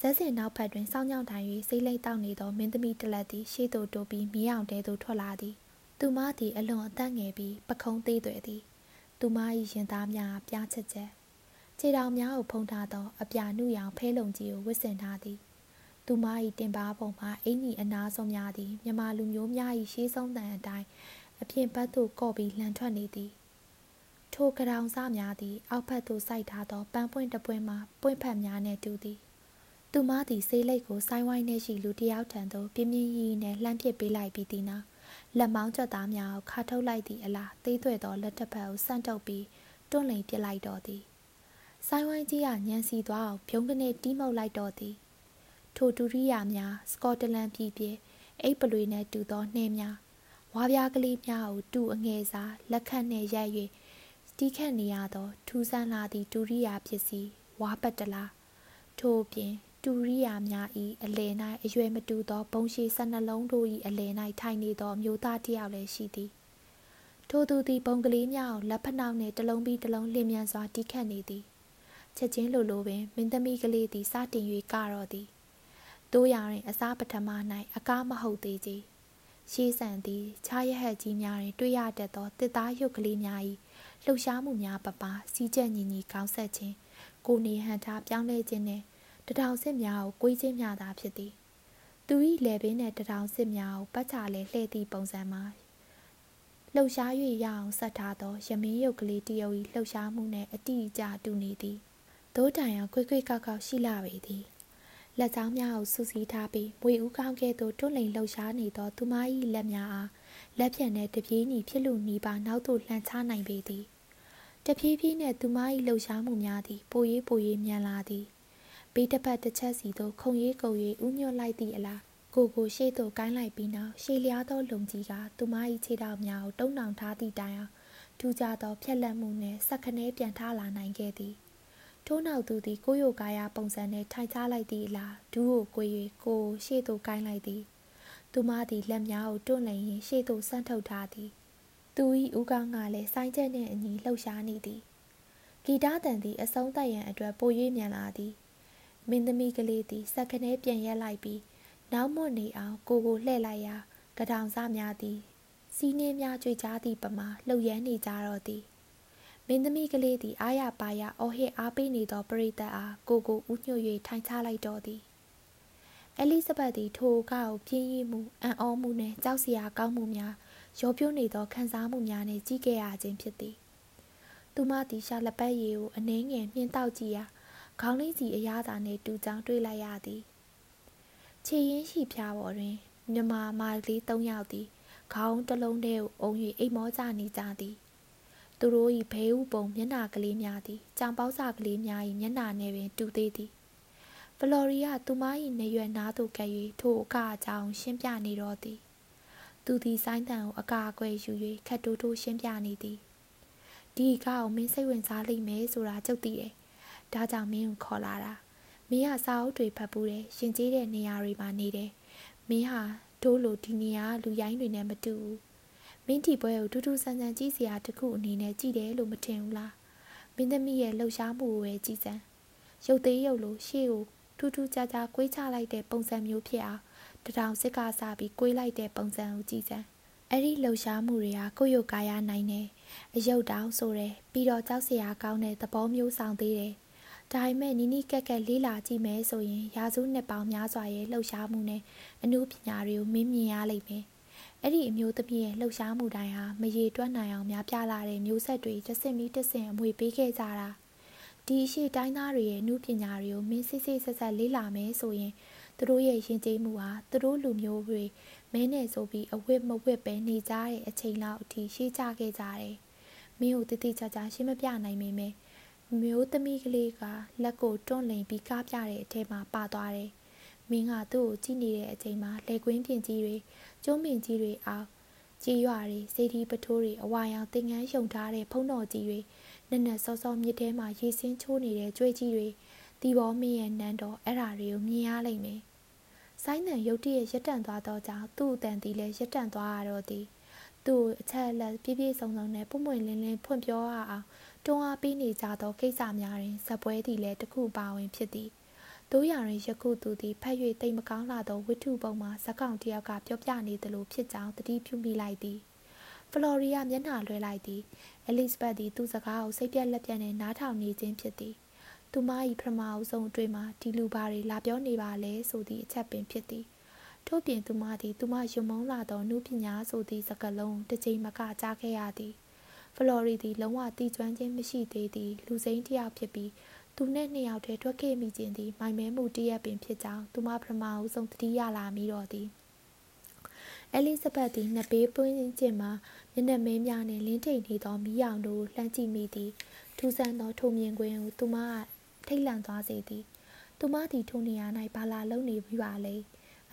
ဇက်စင်နောက်ဖက်တွင်စောင်းညောင်းထိုင်၍စိတ်လိမ့်တောက်နေသောမင်းသမီးတစ်လက်သည်ရှေ့သို့တိုးပြီးမြောင်တဲသို့ထွက်လာသည်သူမသည်အလွန်အသက်ငယ်ပြီးပခုံးသေးသွဲသည်သူမ၏ရင်သားများပြားချက်ချက် ခြေထောင်များကိုဖုံးထားသော အပြာနုရောင်ဖဲလုံကြီးကိုဝတ်ဆင်ထားသည်သူမ၏တင်ပါပုံမှာအင်ကြီးအနာဆုံးများသည်မြမလူမျိုးများ၏ရှေးဆုံးတန်အတိုင်းအပြင်ဘက်သို့ကော့ပြီးလှန်ထွက်နေသည်ထိုကရောင်စများသည် အောက်ဘက်သို့စိုက်ထားသောပန်းပွင့်တပွင့်မှာပွင့်ဖက်များနှင့်တူသည်သူမသည်ဆေးလိပ်ကိုဆိုင်းဝိုင်းနှင့်ရှိလူတစ်ယောက်ထံသို့ပြင်းပြင်းရီနှင့်လှမ်းပစ်ပေးလိုက်ပြီးသည်နောက်လက်မောင်းချက်သားများကိုခါထုတ်လိုက်သည့်အလားသေးသွဲ့သောလက်တစ်ဖက်ကိုဆန့်တုပ်ပြီးတွန့်လိန်ပစ်လိုက်တော်သည် ဆိုင်ဝိုင်းကြီးကညံစီသွားအောင်ဖြုံးကနေတီးမှုတ်လိုက်တော့သည်ထိုဒုရိယာများစကော့တလန်ပြည်ပြည်အိပ်ပလွေနဲ့တူသောနှင်းများဝါပြားကလေးများကိုတူအငယ်စားလက်ခတ်နှင့်ရိုက်၍တီးခတ်နေရသော ထူးဆန်းလာသည့်ဒုရိယာပစ္စည်းဝါပတ်တလားထို့ပြင်တူရိယာများ၏အလယ်၌အရွယ်မတူသောဘုံရှိဆနှလုံးတို့၏အလယ်၌ထိုင်နေသောမျိုးသားတစ်ယောက်လည်းရှိသည်ထိုသူသည်ဘုံကလေးများကိုလက်ဖက်နှောက်နှင့်တလုံးပြီးတလုံးလျင်မြန်စွာတီးခတ်နေသည် ချက်ချင်းလိုလိုပင်မင်းသမီးကလေးသည်စတင်၍ကတော့သည်တို့ရရင်အစားပထမ၌အကားမဟုတ်သေးကြီးရှေးဆန်သည်ခြားရဟက်ကြီးများတွင်တွေ့ရတတ်သောတစ်သားရုပ်ကလေးများ၏လှုပ်ရှားမှုများပပစီးကျက်ညီညီကောင်းဆက်ခြင်းကိုနေဟန်ထားပြောင်းလဲခြင်းနှင့်တထောင်စစ်များကိုကိုးခြင်းများသာဖြစ်သည်သူ၏လေပင်နှင့်တထောင်စစ်များကိုပတ်ချလဲလှည့်သည့်ပုံစံမှာလှုပ်ရှား၍ရအောင်ဆက်ထားသောရမင်းရုပ်ကလေးတရုပ်၏လှုပ်ရှားမှုနှင့်အတိအကျတူနေသည် ဒိုးတိုင်အောင်ခွေးခွေးကောက်ကောက်ရှိလာပေသည်လက်ချောင်းများကိုဆူဆီးထားပြီးမွေဦးကောင်းကဲ့သို့တွန့်လိန်လှုပ်ရှားနေသောသူမ၏လက်များအားလက်ဖြင့်နဲ့တပြေးညီဖြစ်လူနီးပါနောက်သို့လှန်ချနိုင်ပေသည်တဖြည်းဖြည်းနှင့်သူမ၏လှုပ်ရှားမှုများသည်ပို၍ပို၍မြန်လာသည်ဘေးတစ်ဖက်တစ်ချက်စီသို့ခုံရိပ်ကုန်၍ဥညွတ်လိုက်သည့်အလားကိုကိုရှေ့သို့ကိုင်းလိုက်ပြီးနောက်ရှေ့လျားသောလုံကြီးကသူမ၏ခြေထောက်များကိုတုံးနှောင်ထားသည့်တိုင်အောင်ထူးခြားသောဖြက်လက်မှုနှင့်စက်ခနဲပြန်ထားလာနိုင်ခဲ့သည် ထို့နောက်သူသည်ကိုယိုကာယပုံစံနှင့်ထိုင်ချလိုက်သည့်အလားဒူးကိုကို၍ကိုရှေ့သို့ကိုင်းလိုက်သည်သူမသည်လက်များကိုတွန့်လည်ရင်းရှေ့သို့ဆန့်ထုတ်ထားသည်သူ၏ဦးခေါင်းကလည်းဆိုင်းချက်နှင့်အညီလှုပ်ရှားနေသည်ဂီတတန်သည်အဆုံးသတ်ရန်အတွက်ပို၍မြန်လာသည်မင်းသမီးကလေးသည်စက်ခနဲပြန်ရက်လိုက်ပြီးနောက်မွတ်နေအောင်ကိုကိုလှည့်လိုက်ရာကထောင်စားများသည်စီးနှင်းများကြွေကြားသည့်ပမာလှုပ်ရမ်းနေကြတော့သည် မင်းသမီးကလေးသည်အားရပါရအော်ဟစ်အားပေးနေသောပရိသတ်အားကိုကိုဥညွှတ်၍ထိုင်ချလိုက်တော့သည်အဲလိဇဘက်သည်ထိုကားကိုပြင်းရည်မှုအံ့ဩမှုနှင့်ကြောက်စရာကောင်းမှုများရောပြိုးနေသောခံစားမှုများနှင့်ကြီးခဲ့ရခြင်းဖြစ်သည်သူမသည်ရှာလက်ပတ်ရည်ကိုအနှင်းငယ်မြင့်တောက်ကြည့်ရာခေါင်းလေးစီအရသာနှင့်တူကြောင်တွေ့လိုက်ရသည်ခြေရင်းရှိဖျားပေါ်တွင်မြမမာလေး၃ယောက်သည်ခေါင်းတစ်လုံးတည်းကိုအုံ၍အိမ်မောကြနေကြသည် သူတို့၏ဘဲဥပုံမျက်နှာကလေးများသည်ကြောင်ပေါက်စာကလေးများ၏မျက်နှာနှင့်ပင်တူသေးသည်ဖလော်ရီယာသူမ၏နေရွယ်နားသို့ကပ်၍ထိုအကအကြောင်းရှင်းပြနေတော့သည်သူသည်ဆိုင်းတန်ကိုအကာအကွယ်ယူ၍ခတ်တိုးတိုးရှင်းပြနေသည်ဒီကားကိုမင်းစိတ်ဝင်စားလိမ့်မယ်ဆိုတာကြုတ်သိတယ်ဒါကြောင့်မင်းကိုခေါ်လာတာမင်းကစာအုပ်တွေဖတ်ဘူးတယ်ရှင်ကျေးတဲ့နေရာတွေမှာနေတယ်မင်းဟာဒိုးလိုဒီနေရာလူရိုင်းတွေနဲ့မတူဘူး မင်းတီပွဲကိုထူးထူးဆန်းဆန်းကြည့်စရာတခုအနေနဲ့ကြည့်တယ်လို့မထင်ဘူးလားမင်းသမီးရဲ့လှုပ်ရှားမှုကိုပဲကြည့်စမ်းရုပ်သေးရုပ်လိုရှေ့ကိုထူးထူးခြားခြားကွေးချလိုက်တဲ့ပုံစံမျိုးဖြစ်အောင်တထောင်စစ်ကစားပြီးကွေးလိုက်တဲ့ပုံစံကိုကြည့်စမ်းအဲ့ဒီလှုပ်ရှားမှုတွေဟာကိုယ့်ရုပ်ကာယနိုင်တယ်အယုတ်တောင်ဆိုတယ်ပြီးတော့ကြောက်စရာကောင်းတဲ့သဘောမျိုးဆောင်သေးတယ်ဒါပေမဲ့နီးနီးကက်ကက်လေးလာကြည့်မယ်ဆိုရင်ရာစုနှစ်ပေါင်းများစွာရဲ့လှုပ်ရှားမှုနဲ့အမှုပညာတွေကိုမင်းမြင်ရလိမ့်မယ် အဲ့ဒီအမျိုးသမီးရဲ့လှုပ်ရှားမှုတိုင်းဟာမရေတွက်နိုင်အောင်များပြားလာတဲ့မျိုးဆက်တွေတစ်စင်ပြီးတစ်စင်အမွေပေးခဲ့ကြတာဒီအရှိတိုင်းသားတွေရဲ့အမှုပညာတွေကိုမင်းစစ်စစ်ဆက်ဆက်လေးလာမယ်ဆိုရင်သူတို့ရဲ့ရင်ကျေးမှုဟာသူတို့လူမျိုးတွေမဲနဲ့ဆိုပြီးအဝတ်မဝတ်ပဲနေကြတဲ့အချိန်လောက်အထိရှေ့ကျခဲ့ကြတယ်။မင်းကိုတတိချာချာရှင်းမပြနိုင်မိမယ်။မျိုးသမီးကလေးကလက်ကိုတွန့်လိန်ပြီးကားပြတဲ့အထဲမှာပါသွားတယ်။မင်းကသူ့ကိုကြည့်နေတဲ့အချိန်မှာလက်ကွင်းပြင်ကြီးတွေ ကျုံးပင်ကြီးတွေအောင်ကြီးရွာတွေစေတီပထိုးတွေအဝါရောင်တင်ငန်းရှုံထားတဲ့ဖုံးတော်ကြီးတွေနက်နက်စောစောမြစ်ထဲမှာရေစင်းချိုးနေတဲ့ကြွေးကြီးတွေတီဘောမင်းရဲ့နန်းတော်အဲ့ဓာတွေကိုမြင်ရလိမ့်မယ်။ဆိုင်းနံရုတ်တရက်ရက်တန့်သွားသောကြောင့်သူ့အတန်တီလည်းရက်တန့်သွားရတော့သည်။သူ့အချက်အလက်ပြည့်ပြည့်စုံစုံနဲ့ပွင့်ပွင့်လင်းလင်းဖွင့်ပြောရအောင်တွန်းအားပေးနေကြသောကိစ္စများတွင်ဇပွဲသည်လည်းတစ်ခုပါဝင်ဖြစ်သည်။ တို့ရရင်ယခုသူသည်ဖတ်၍တိတ်မကောင်းလာသောဝိထုပုံမှာဇက်ကောင်တယောက်ကပြောပြနေသလိုဖြစ်ကြောင်းတတိပြုမိလိုက်သည်။ဖလော်ရီယာမျက်နှာလွှဲလိုက်သည်။အဲလိဇဘတ်သည်သူ့စကားကိုစိတ်ပြက်လက်ပြက်နဲ့နားထောင်နေခြင်းဖြစ်သည်သူမ၏ပထမအဆုံးအတွင်းမှာဒီလူဘာတွေလာပြောနေပါလဲဆိုသည့်အချက်ပင်ဖြစ်သည်ထို့ပြင်သူမသည်သူမယုံမုန်းလာသောနှုပညာဆိုသည့်စကားလုံးတစ်ချိန်မကကြားခဲ့ရသည်ဖလော်ရီသည်လုံးဝတီကျွမ်းခြင်းမရှိသေးသည့်လူစိမ်းတစ်ယောက်ဖြစ်ပြီး သူနှင့်နှစ်ယောက်တည်းထွက်ခဲ့မိခြင်းသည်မိုင်မဲမှုတရက်ပင်ဖြစ်ကြောင်းသူမပထမအဆုံးသတိရလာမိတော့သည်အဲလိဇဘတ်သည်နှစ်ဘေးပွင့်ခြင်းမှာမျက်နှာမင်းများနှင့်လင်းထိန်နေသောမီးရောင်တို့လှမ်းကြည့်မိသည်ထူးဆန်းသောထုံမြင်ကွင်းကိုသူမကထိတ်လန့်သွားစေသည်သူမသည်ထိုနေရာ၌ဘာလာလုံနေပြီပါလေ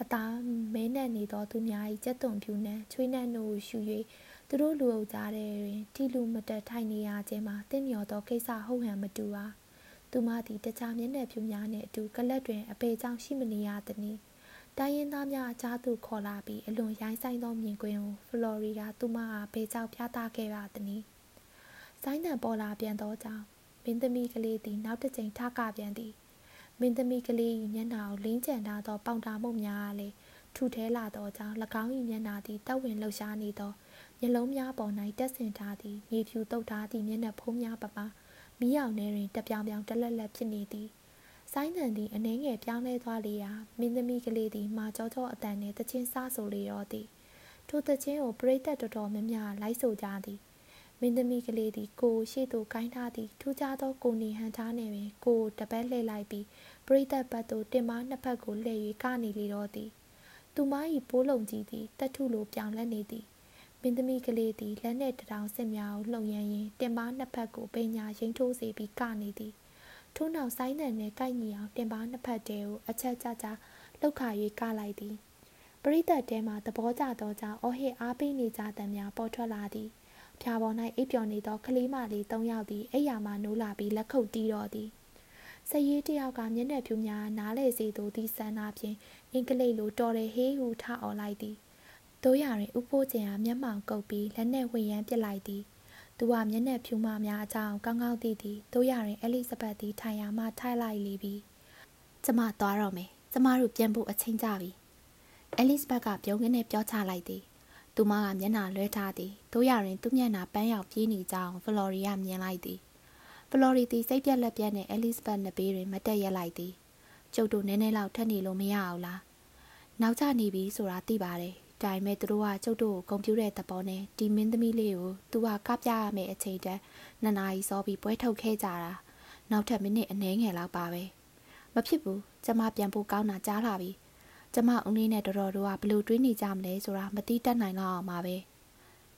အသားမဲနှံ့နေသောသူများ၏ကြက်သွန်ဖြူနှံချွေးနှံ့တို့ကိုရှူ၍သူတို့လူအုပ်ကြားထဲတွင် ထိလူမတက်ထိုင်နေရခြင်းမှာတင့်မြော်သောကိစ္စဟုတ်ဟန်မတူပါ သူမသည်တခြားမျက်နှာဖြူများနှင့်အတူကလပ်တွင်အပေကြောင့်ရှိမနေရသည်။တိုင်းရင်းသားများအကြားသို့ခေါ်လာပြီးအလွန်ရိုင်းဆိုင်သောမြင်ကွင်းကိုဖလော်ရီဒါသူမအားဘေကြောင့်ပြသခဲ့ပါသည်။ဆိုင်းတန်ပေါ်လာပြန်သောကြောင့်မင်းသမီးကလေးသည်နောက်တစ်ကြိမ်ထကပြန်သည်မင်းသမီးကလေး၏မျက်နှာကိုလင်းကျန်ထားသောပေါင်တာမှုများအားလည်းထူထဲလာသောကြောင့်၎င်း၏မျက်နှာသည်တောက်ဝင်လှုပ်ရှားနေသောမျက်လုံးများပေါ်၌တက်ဆင်ထားသည့်မြေဖြူတုပ်ထားသည့်မျက်နှာဖုံးများပမာ မီးအောင်ထဲတွင်တပြောင်ပြောင်တလက်လက်ဖြစ်နေသည်ဆိုင်းတန်သည်အနှဲငယ်ပြောင်းလဲသွားလေရာမင်းသမီးကလေးသည်မာကြောကြောအတန်နှင့်တချင်းစားဆိုလေတော့သည်ထိုတချင်းကိုပရိသတ်တော်တော်များများလိုက်ဆိုကြသည်မင်းသမီးကလေးသည်ကိုရှေ့သို့ကိုင်းထားသည့်ထူးခြားသောကိုနေဟန်ထားနေပင်ကိုတပတ်လှည့်လိုက်ပြီးပရိသတ်ဘတ်သို့တင်မနှစ်ဖက်ကိုလှည့်၍ကနေလေတော့သည်သူမ၏ပိုးလုံးကြီးသည်တက်ထုလိုပြောင်လဲနေသည် မင်းသမီးကလေးသည်လက်နှင့်တထောင်စစ်များကိုလှုပ်ရမ်းရင်းတင်ပါနှစ်ဖက်ကိုပိညာရိမ့်ထိုးစေပြီးကနေသည်ထို့နောက်ဆိုင်းနံနှင့်ကိုက်ညီအောင်တင်ပါနှစ်ဖက်တဲကိုအချက်ကြကြလှုပ်ခါ၍ကလိုက်သည်ပရိသတ်တဲမှသဘောကျသောကြောင့်အော်ဟစ်အားပေးနေကြသံများပေါ်ထွက်လာသည်ဖြာပေါ်၌အိပ်ပျော်နေသောကလေးမလေး၃ယောက်သည်အိယာမှနိုးလာပြီးလက်ခုပ်တီးတော်သည်စရေးတယောက်ကမျက်နှာဖြူများနားလေစေသူသည့်ဆန္ဒဖြင့်အင်္ဂလိပ်လိုတော်တယ်ဟေးဟူထအော်လိုက်သည် တို့ရရင်ဥပိုးကျင်အားမျက်မှောင်ကုပ်ပြီးလက်နဲ့ဝှေ့ရမ်းပစ်လိုက်သည်သူကမျက်နှာဖြူမများအကြောင်းကောင်းကောင်းသိသည်တို့ရရင်အဲလိဇဘတ်သည်ထိုင်ရာမှထိုက်လိုက်လေပြီကျမသွားတော့မယ်ကျမတို့ပြန်ဖို့အချိန်ကြပြီအဲလိဇဘတ်ကပြုံးကနဲ့ပြောချလိုက်သည်သူမကမျက်နှာလွှဲထားသည်တို့ရရင်သူ့မျက်နှာပန်းရောက်ပြေးနေကြောင်းဖလော်ရီယာမြင်လိုက်သည်ဖလော်ရီသည်စိတ်ပြက်လက်ပြက်နဲ့အဲလိဇဘတ်နှစ်ဘေးတွင်မတက်ရက်လိုက်သည်ကျုပ်တို့နည်းနည်းလောက်ထက်နေလို့မရအောင်လားနောက်ကျနေပြီဆိုတာသိပါတယ် ဒါပေမဲ့သူတို့ကကျုပ်တို့ကိုဂုံပြူတဲ့သဘောနဲ့ဒီမင်းသမီးလေးကိုသူကကပြရမယ့်အချိန်တန်းနှစ်နာရီစောပြီးပွဲထုတ်ခဲ့ကြတာနောက်ထပ်မိနစ်အနည်းငယ်လောက်ပါပဲမဖြစ်ဘူးကျမပြန်ဖို့ကောင်းတာကြားလာပြီကျမဦးလေးနဲ့တော်တော်တို့ကဘလို့တွေးနေကြမလဲဆိုတာမသိတတ်နိုင်တော့အောင်ပါပဲ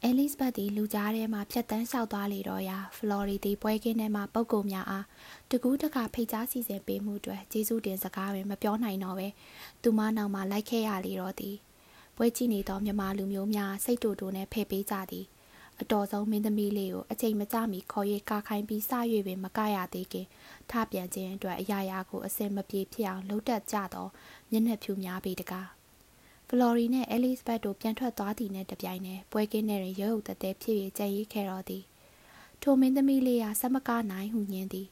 အဲလစ်ဘတ်ဒီလူကြားထဲမှာဖြတ်တန်းလျှောက်သွားလေတော့ရာဖလော်ရီဒီပွဲကင်းထဲမှာပုံကုံများအားတကူးတခါဖိတ်ကြားစီစဉ်ပေးမှုအတွက်ကျေးဇူးတင်စကားပဲမပြောနိုင်တော့ပဲသူမနောက်မှာလိုက်ခဲ့ရလေတော့သည် ပွဲကြည့်နေသောမြမလူမျိုးများစိတ်တူတူနဲ့ဖယ်ပေးကြသည်အတော်ဆုံးမင်းသမီးလေးကိုအချိန်မကျမီခေါ်ရကာခိုင်းပြီးစ၍ပင်မကရသေးခင်ထပြန်ခြင်းအတွက်အရာရာကိုအစင်မပြေဖြစ်အောင်လှုပ်တက်ကြသောမျက်နှာဖြူများပေတကားဖလော်ရီနဲ့အဲလစ်ဘတ်တို့ပြန်ထွက်သွားသည်နဲ့တပြိုင်နက်ပွဲကင်းထဲတွင်ရုပ်ုပ်တသက်ဖြစ်၍ကြံ့ရည်ခဲ့တော်သည်ထိုမင်းသမီးလေးကစမကားနိုင်ဟုညင်းသည်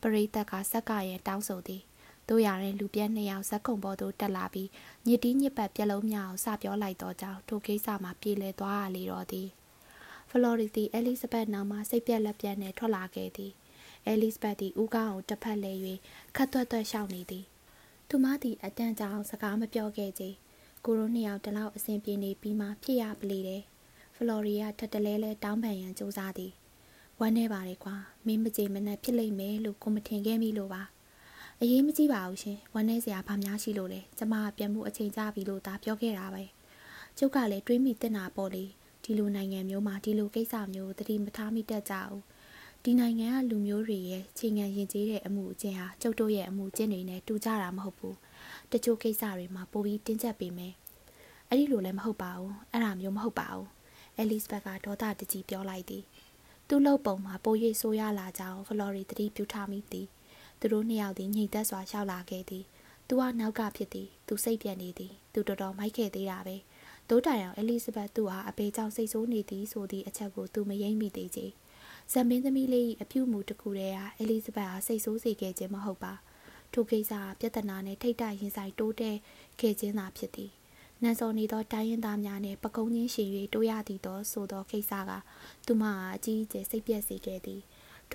ပရိသတ်ကဆက်ကရဲ့တောင်းဆိုသည် တို့ရတဲ့လူပြက်နှစ်ယောက်ဇက်ခုံပေါ်သို့တက်လာပြီးညစ်တီးညစ်ပတ်ပြက်လုံးများကိုစပြောလိုက်တော့ကြောင်းထိုကိစ္စမှာပြေလည်သွားရလေတော့သည်ဖလော်ရီတီအဲလစ်ဇဘတ်နောက်မှစိတ်ပြက်လက်ပြက်နဲ့ထွက်လာခဲ့သည်အဲလစ်ဇဘတ်သည်ဦးကောင်းကိုတစ်ဖက်လဲ၍ခတ်သွက်သွက်ရှောက်နေသည်သူမသည်အတန်ကြောင်စကားမပြောခဲ့ကြကိုရိုနှစ်ယောက်တလောက်အဆင်ပြေနေပြီးမှဖြစ်ရပလေတယ်ဖလော်ရီယာထက်တလဲလဲတောင်းပန်ရန်စူးစမ်းသည်ဝမ်းနေပါလေကွာမင်းမကြိမ်မနဲ့ဖြစ်လိမ့်မယ်လို့ကိုမထင်ခဲ့မိလို့ပါ အရေးမကြီးပါဘူးရှင်ဝမ်းနေစရာဘာများရှိလို့လဲကျမကပြန်မှုအချိန်ကြပြီလို့သာပြောခဲ့တာပဲကျုပ်ကလည်းတွေးမိတင်တာပေါ့လေဒီလိုနိုင်ငံမျိုးမှာဒီလိုကိစ္စမျိုးသတိမထားမိတတ်ကြဘူးဒီနိုင်ငံကလူမျိုးတွေရဲ့ချိန်ငံရင်ကျေးတဲ့အမှုအကျင့်ဟာကျုပ်တို့ရဲ့အမှုအကျင့်တွေနဲ့တူကြတာမဟုတ်ဘူးတချို့ကိစ္စတွေမှာပိုပြီးတင်းကျပ်ပေမယ်အဲ့ဒီလိုလည်းမဟုတ်ပါဘူးအဲ့ဒါမျိုးမဟုတ်ပါဘူးအဲလစ်ဘက်ကဒေါသတကြီးပြောလိုက်သည်သူ့လှုပ်ပုံမှာပိုရိပ်ဆိုးရလာကြောင်းဖလော်ရီတတိပြုထားမိသည် သူတို့နှစ်ယောက်သည်ညှိသက်စွာရှောက်လာခဲ့သည်သူကနောက်ကဖြစ်သည်သူစိတ်ပြက်နေသည်သူတော်တော်မိုက်ခဲ့သေးတာပဲဒိုးတိုင်အောင်အဲလစ်ဘက်သူ့ဟာအပေကြောင့်စိတ်ဆိုးနေသည်ဆိုသည့်အချက်ကိုသူမယိမ့်မိသေးချေဇမ်မင်းသမီးလေး၏အပြုမူတစ်ခုတည်းဟာအဲလစ်ဘက်ဟာစိတ်ဆိုးစေခဲ့ခြင်းမဟုတ်ပါထိုကိစ္စဟာပြဿနာနှင့်ထိတ်တိုက်ရင်ဆိုင်တိုးတဲ့ခဲ့ခြင်းသာဖြစ်သည်နန်စော်နေသောတိုင်းရင်းသားများနှင့်ပကုံးချင်းရှင်၍တိုးရသည်သောဆိုသောကိစ္စကသူမအားအကြီးအကျယ်စိတ်ပြက်စေခဲ့သည်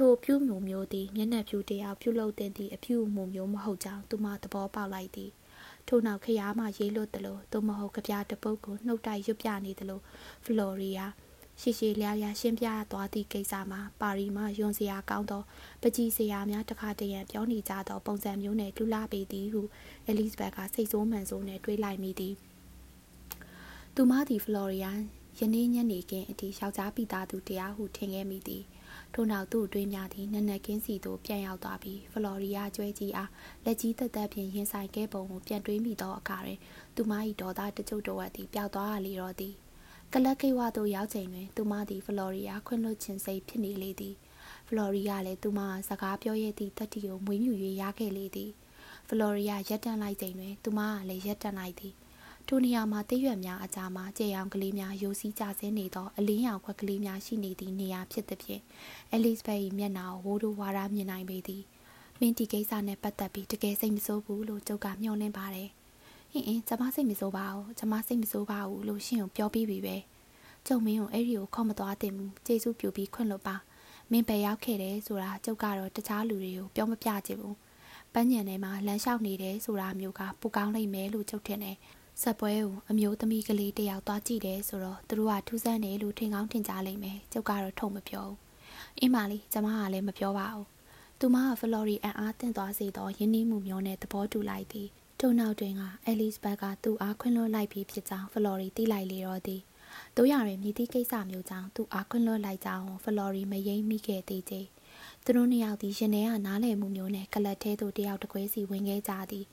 ထိုပြုမှုမျိုးသည်မျက်နှာဖြူတရားပြုလုပ်တဲ့သည့်အပြုမှုမျိုးမဟုတ်ကြောင်းသူမသဘောပေါက်လိုက်သည်ထို့နောက်ခရားမှရေးလွတ်သလိုသို့မဟုတ်ကြပြတပုတ်ကိုနှုတ်တိုက်ရွတ်ပြနေသလိုဖလော်ရီယာရှိရှိလျားလျားရှင်းပြသွားသည့်ကိစ္စမှာပါရီမှယွန်စရာကောင်းသောပကြီးစရာများတခါတရံပြောနေကြသောပုံစံမျိုးနဲ့လူလာပေသည်ဟုအဲလစ်ဘက်ကစိတ်ဆိုးမှန်ဆိုးနဲ့တွေးလိုက်မိသည်သူမသည်ဖလော်ရီယာယနေ့ညနေခင်းအထိယောက်ျားပိသားသူတရားဟုထင်ခဲ့မိသည် ထို့နောက်သူ့အတွင်းများသည်နက်နက်ကင်းစီသို့ပြန်ရောက်သွားပြီးဖလော်ရီယာကျွဲကြီးအားလက်ကြီးသက်သက်ဖြင့်ရင်ဆိုင်ခဲ့ပုံကိုပြန်တွေးမိသောအခါတွင်သူမ၏ဒေါသတကြုတ်တော်ဝတ်သည်ပျောက်သွားရလေတော့သည်ကလတ်ကိဝသို့ရောက်ချိန်တွင်သူမသည်ဖလော်ရီယာခွင့်လွှတ်ခြင်းစိတ်ဖြစ်နေလေသည်ဖလော်ရီယာလည်းသူမစကားပြောရသည့်တတိကိုမွေးမြူ၍ရခဲ့လေသည်ဖလော်ရီယာရက်တန့်လိုက်ချိန်တွင်သူမကလည်းရက်တန့်လိုက်သည် ထိုနေရာမှာတရွက်များအကြားမှာကြဲရောင်ကလေးများရိုးစီးကြဆင်းနေသောအလင်းရောင်ခွက်ကလေးများရှိနေသည့်နေရာဖြစ်သဖြင့်အဲလစ်ဘတ်၏မျက်နှာကိုဝိုးတို့ဝါရမြင်နိုင်ပေသည်မင်းဒီကိစ္စနဲ့ပတ်သက်ပြီးတကယ်စိတ်မဆိုးဘူးလို့ကျုပ်ကမျှော်လင့်ပါတယ်ဟင်းအင်းကျမစိတ်မဆိုးပါဘူးကျမစိတ်မဆိုးပါဘူးလို့ရှင့်ကိုပြောပြီးပြီပဲကျုပ်မင်းကိုအဲ့ဒီကိုခေါ်မသွားသင့်ဘူးကျေးဇူးပြုပြီးခွင့်လွတ်ပါမင်းပဲရောက်ခဲ့တယ်ဆိုတာကျုပ်ကတော့တခြားလူတွေကိုပြောမပြချင်ဘူးပန်းညံထဲမှာလမ်းလျှောက်နေတယ်ဆိုတာမျိုးကပိုကောင်းလိမ့်မယ်လို့ကျုပ်ထင်တယ် ဆက်ပွဲကိုအမျိုးသမီးကလေးတယောက်သွားကြည့်တယ်ဆိုတော့သူတို့ကထူးဆန်းတယ်လို့ထင်ကောင်းထင်ကြလိမ့်မယ်ကျုပ်ကတော့ထုံမပြောဘူးအင်းမလေးကျမကလည်းမပြောပါဘူးသူမကဖလော်ရီအန်အားတင်သွားစေသောယင်းနှီးမှုမျိုးနဲ့သဘောတူလိုက်သည်ထို့နောက်တွင်ကအဲလစ်ဘတ်ကသူ့အားခွင့်လွှတ်လိုက်ပြီးဖြစ်ကြောင်းဖလော်ရီသိလိုက်လေတော့သည်တို့ရတွင်မြည်သည့်ကိစ္စမျိုးကြောင့်သူအားခွင့်လွှတ်လိုက်ကြောင်းဖလော်ရီမယိမ့်မိခဲ့သေးသည်သူတို့နှစ်ယောက်သည်ရင်ထဲကနားလည်မှုမျိုးနဲ့ကလတ်သေးသို့တယောက်တကွဲစီဝင်ခဲ့ကြသည်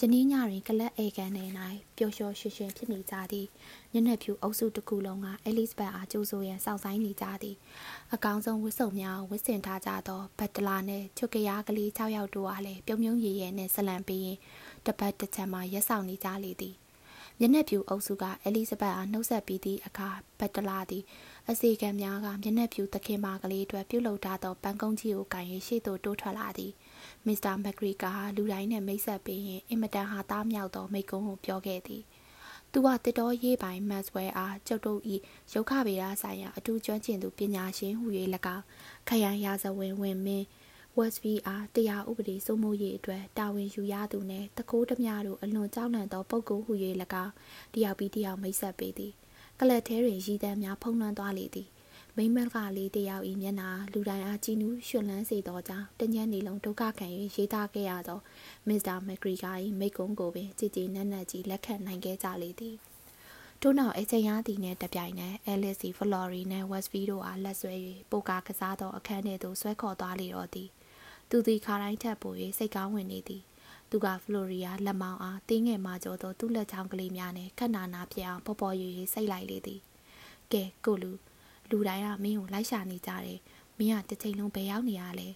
ယနေ့ညတွင်ကလတ်အေကန်နေ၌ပျော်လျှော်ရွှင်ရွှင်ဖြစ်နေကြသည်ညနေဖြူအုပ်စုတစ်ခုလုံးကအဲလိစ်ဘတ်အားကြိုးဆိုရန်စောင့်ဆိုင်နေကြသည်အကောင်းဆုံးဝတ်စုံများဝတ်ဆင်ထားကြသောဘတ်တလာနှင့်ချွတ်ကရားကလေး6ယောက်တို့အားလည်းပြုံပြုံရည်ရဲနှင့်ဆလံပေးရင်တပတ်တစ်ချက်မှရက်ဆောင်နေကြလေသည်မျက်နှာပြူအုပ်စုကအဲလိဇဘတ်အားနှုတ်ဆက်ပြီးသည့်အခါဘတ်တလာသည်အစီကံများကမျက်နှာပြူသခင်မကလေးအတွက်ပြုလုပ်ထားသောပန်းကုန်းကြီးကိုကန်၍ရှေ့သို့တိုးထွက်လာသည် မစ္စတာမက်ဂရီကာဟာလူတိုင်းနဲ့မိတ်ဆက်ပေးရင်အင်မတန်ဟာသားမြောက်သောမိကုံးကိုပြောခဲ့သည်သူကတစ်တော်ရေးပိုင်မတ်ဝဲအားကျုပ်တို့၏ရုခဗေဒဆိုင်ရာအထူးကျွမ်းကျင်သူပညာရှင်ဟူ၍၎င်းခရန်ရာဇဝင်ဝင်မင်း Westby အားတရားဥပဒေစိုးမိုးရေးအတွက်တာဝန်ယူရသူနှင့်တကိုးဓမြတို့အလွန်ကြောက်လန့်သောပုဂ္ဂိုလ်ဟူ၍၎င်းတယောက်ပြီးတယောက်မိတ်ဆက်ပေးသည်ကလတ်သေးတွင်ရည်တမ်းများဖုံးလွှမ်းသွားလေသည် မိမကလေးတယောက်ဤမျက်နာလူတိုင်းအားကြည်နူးရွှင်လန်းစေသောကြောင့်တညက်နေလုံးဒုက္ခခံ၍ရေးသားခဲ့ရသောမစ္စတာမက်ဂရီကာ၏မိတ်ကုန်းကိုပင်ကြည်ကြည်နက်နက်ကြီးလက်ခံနိုင်ခဲ့ကြလေသည်ထို့နောက်အချိန်ရသည်နှင့်တပြိုင်နက်အဲလစ်စီဖလော်ရီနှင့်ဝက်စဗီတို့အားလက်ဆွဲ၍ပိုကာကစားသောအခန်းထဲသို့ဆွဲခေါ်သွားလေတော့သည်သူသည်ခါတိုင်းထက်ပို၍စိတ်ကောင်းဝင်နေသည်သူကဖလိုရီယာလက်မောင်းအားတင်းငယ်မှကြောသောသူ့လက်ချောင်းကလေးများနှင့်ခက်နာနာဖြစ်အောင်ပေါ်ပေါ်ရွရွစိတ်လိုက်လေသည်ကဲကိုလူ လူတိုင်းကမင်းကိုလိုက်ရှာနေကြတယ်မင်းကတစ်ချိန်လုံးဘယ်ရောက်နေရလဲ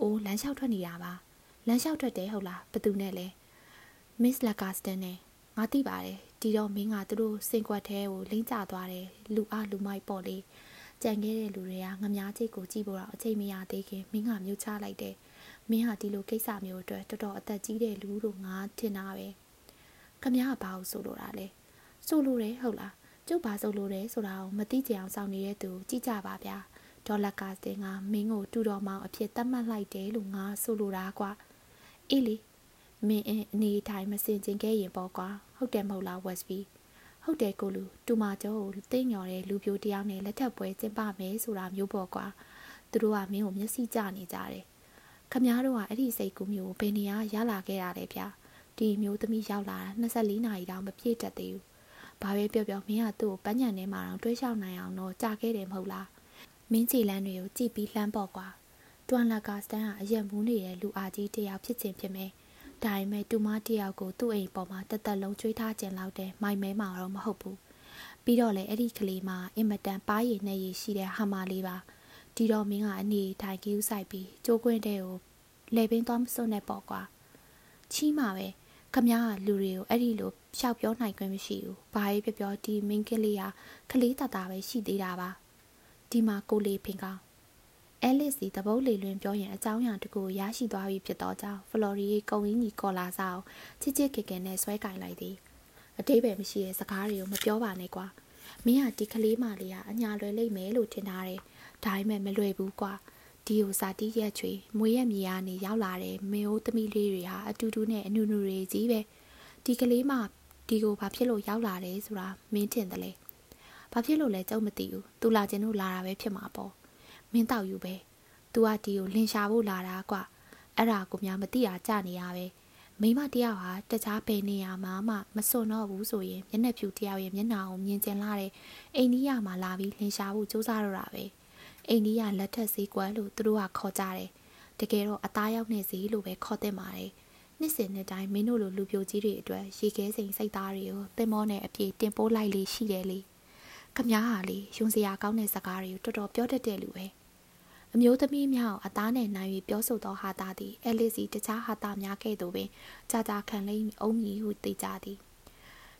အိုးလမ်းလျှောက်ထွက်နေတာပါလမ်းလျှောက်ထွက်တယ်ဟုတ်လားဘသူနဲ့လဲမစ်လက်ကာစတန်နဲ့ငါသိပါတယ်ဒီတော့မင်းကသူတို့စင်ကွက်ထဲကိုလိမ့်ကျသွားတယ်လူအလူမိုက်ပေါ့လေကြံခဲ့တဲ့လူတွေကငမားချိတ်ကိုကြည့်ဖို့တော့အချိန်မရသေးခင်မင်းကမြုပ်ချလိုက်တယ်မင်းဟာဒီလိုကိစ္စမျိုးအတွက်တော်တော်အသက်ကြီးတဲ့လူတို့ငါထင်တာပဲခမရဘာလို့ဆိုလိုတာလဲဆိုလိုတယ်ဟုတ်လား ကျုပ်ဘာဆိုလိုတယ်ဆိုတာကိုမသိကြအောင်စောင့်နေတဲ့သူကြည့်ကြပါဗျာဒေါ်လာကာစတင်ကမင်းကိုတူတော်မောင်အဖြစ်သတ်မှတ်လိုက်တယ်လို့ငါဆိုလိုတာကွာအေးလေမင်းအနေထိုင်မစင်ကျင်ခဲ့ရင်ပေါ့ကွာဟုတ်တယ်မဟုတ်လားဝက်စဘီဟုတ်တယ်ကိုလူတူမာကျော်ကိုသိညော်တဲ့လူပြိုတယောက်နဲ့လက်ထပ်ပွဲကျင်းပမယ်ဆိုတာမျိုးပေါ့ကွာသူတို့ကမင်းကိုမျက်စိကျနေကြတယ်ခမားတို့ကအဲ့ဒီစိတ်ကူးမျိုးဘယ်နေရာရလာခဲ့တာလဲဗျာဒီမျိုးသမီးရောက်လာတာ24နာရီတောင်မပြည့်တတ်သေးဘူး ဘာပဲပြောပြောမင်းကသူ့ကိုပန်းညံထဲမှာတော့တွဲလျှောက်နိုင်အောင်တော့ကြာခဲ့တယ်မဟုတ်လားမင်းချီလန်းတွေကိုကြည့်ပြီးလှမ်းပေါ့ကွာတွမ်လာကစတန်ကအရက်မူးနေတဲ့လူအားကြီးတယောက်ဖြစ်ခြင်းဖြစ်မယ်ဒါပေမဲ့တူမတယောက်ကိုသူ့အိမ်ပေါ်မှာတက်တက်လုံးကျွေးထားခြင်းလောက်တဲ့မိုင်မဲမှာတော့မဟုတ်ဘူးပြီးတော့လေအဲ့ဒီကလေးမှာအင်မတန်ပါးရည်နဲ့ရည်ရှိတဲ့ဟာမလေးပါဒီတော့မင်းကအနေထိုင်ကီးဥဆိုင်ပြီးကျိုးကွင်းတဲ့ကိုလေပင်းသွားမစွနဲ့ပေါ့ကွာချီးမှာပဲခမည်းကလူတွေကိုအဲ့ဒီလို ရှောက်ပြောနိုင်ခွင့်မရှိဘူးဘာရေးပြောပြောဒီမင်းကလေးကကလေးတတာပဲရှိသေးတာပါဒီမှာကိုလေးဖင်ကောင်အဲလစ်စီတပုတ်လေလွင်ပြောရင်အကြောင်းအရာတကူရရှိသွားပြီဖြစ်သောကြောင့်ဖလော်ရီကုံရင်းကြီးကော်လာစာကိုချစ်ချစ်ခင်ခင်နဲ့ဆွဲကင်လိုက်သည်အတိပယ်မရှိတဲ့စကားတွေကိုမပြောပါနဲ့ကွာမင်းကဒီကလေးမလေးကအညာလွယ်လိမ့်မယ်လို့ထင်ထားတယ်ဒါပေမဲ့မလွယ်ဘူးကွာဒီကိုစာတီးရက်ချွေမွေရက်မြေကနေရောက်လာတဲ့မင်းအိုးသမီးလေးတွေဟာအတူတူနဲ့အနူနူတွေကြီးပဲဒီကလေးမ ဒီကိုဘာဖြစ်လို့ရောက်လာတယ်ဆိုတာမင်းထင်တယ်လေဘာဖြစ်လို့လဲကြုံမသိဘူးသူလာခြင်းတို့လာတာပဲဖြစ်မှာပေါ့မင်းတောက်ယူပဲ။ तू ကဒီကိုလင်ရှာဖို့လာတာကွာ။အဲ့ဒါကိုများမသိတာကြနေရပဲ။မိမတယောက်ဟာတခြားဘယ်နေရာမှမမစွန်တော့ဘူးဆိုရင်မျက်နှာဖြူတယောက်ရဲ့မျက်နှာကိုမြင်ကျင်လာတဲ့အိန္ဒိယမှာလာပြီးလင်ရှာဖို့စူးစမ်းရတာပဲ။အိန္ဒိယလက်ထက်ဈေးကွက်လို့သူတို့ကခေါ်ကြတယ်။တကယ်တော့အသားရောက်နေဈေးလို့ပဲခေါ်တဲ့ပါတယ်။ နှစ်စဉ်နှစ်တိုင်းမင်းတို့လိုလူပြိုကြီးတွေအတွက်ရေခဲစိန်စိတ်သားတွေကိုတင်မောနဲ့အပြေတင်ပိုးလိုက်လေရှိတယ်လေ။ခမားဟာလေယွန်စရာကောင်းတဲ့စကားတွေကိုတော်တော်ပြောတတ်တဲ့လူပဲ။အမျိုးသမီးများအသားနဲ့နိုင်၍ပြောဆိုသောဟာတာသည်အဲလစ်စီတခြားဟာတာများကဲ့သို့ပင်ကြာကြာခံလိမ့်အုံးမည်ဟုသိကြသည်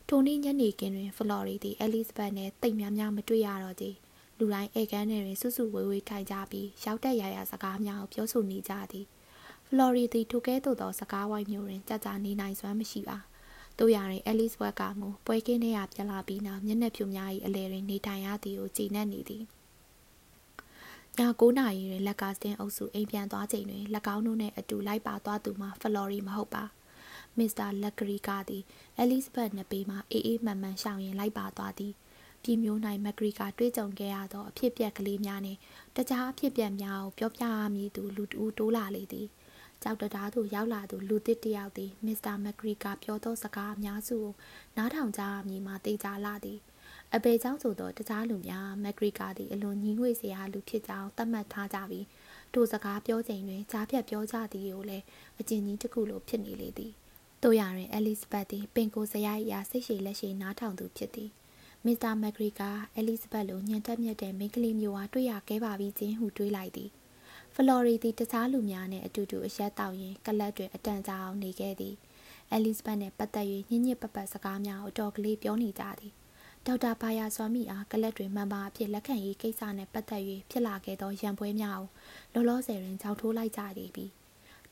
ထိုနေ့ညနေခင်းတွင်ဖလော်ရီသည်အဲလစ်ဘတ်နှင့်တိတ်များများမတွေ့ရတော့သည်လူတိုင်းဧကန်ထဲတွင်စွစုဝေးဝေးထိုင်ကြပြီးရောက်တဲ့ရရစကားများကိုပြောဆိုနေကြသည်ဖ လော်ရီသည်ထိုကဲ့သို့သောစကားဝိုင်းမျိုးတွင်ကြာကြာနေနိုင်စွမ်းမရှိပါတို့ရရင်အဲလစ်ဘတ်ကမူပွဲကင်းထဲကပြန်လာပြီးနောက်မျက်နှာဖြူများ၏အလဲတွင်နေထိုင်ရသည်ကိုကြည်နပ်နေသည်ည9နာရီတွင်လက်ကာစတင်အုပ်စုအိမ်ပြန်သွားချိန်တွင်၎င်းတို့နှင့်အတူလိုက်ပါသွားသူမှာဖလော်ရီမဟုတ်ပါမစ္စတာလက်ဂရီကသည်အဲလိဇဘတ်နဘေးမှအေးအေးမှန်မှန်ရှောင်ရင်လိုက်ပါသွားသည်ပြည်မျိုးနိုင်မက်ဂရီကတွေးကြုံခဲ့ရသောအဖြစ်ပြက်ကလေးများနှင့်တခြားအဖြစ်ပြက်များကိုပြောပြရမည်သူလူတူတိုးလာလေသည် ကြောက်တတားသို့ရောက်လာသူလူသစ်တယောက်သည်မစ္စတာမက်ဂရီကပြောသောစကားအများစုကိုနားထောင်ကြရမည်မှာတေချာလာသည်အပေကြောင့်ဆိုသောတခြားလူများမက်ဂရီကာသည်အလွန်ညီငွေ့စရာလူဖြစ်ကြောင်းသတ်မှတ်ထားကြပြီးထိုစကားပြောချိန်တွင်ကြားဖြတ်ပြောကြသည်ကိုလည်းအကျဉ်းကြီးတစ်ခုလိုဖြစ်နေလေသည်တို့ရတွင်အဲလစ်ဘတ်သည်ပင်ကိုစရိုက်ရာစိတ်ရှည်လက်ရှည်နားထောင်သူဖြစ်သည်မစ္စတာမက်ဂရီကာအဲလစ်ဘတ်လိုညံတက်မြက်တဲ့မိန်းကလေးမျိုးအားတွေ့ရခဲ့ပါပြီချင်းဟုတွေးလိုက်သည် ဖလော်ရီသည်တခြားလူများနှင့်အတူတူအရက်တောက်ရင်းကလပ်တွင်အတန်ကြာအောင်နေခဲ့သည်အဲလစ်ဘတ်နှင့်ပတ်သက်၍ညဉ့်ညစ်ပပတ်စကားများအတော်ကလေးပြောနေကြသည်ဒေါက်တာဘာယာစွာမီအားကလပ်တွင်မှန်ပါအဖြစ်လက်ခံရေးကိစ္စနှင့်ပတ်သက်၍ဖြစ်လာခဲ့သောရန်ပွဲများကိုလောလောဆယ်တွင်ကြောက်ထိုးလိုက်ကြသည်ပြီး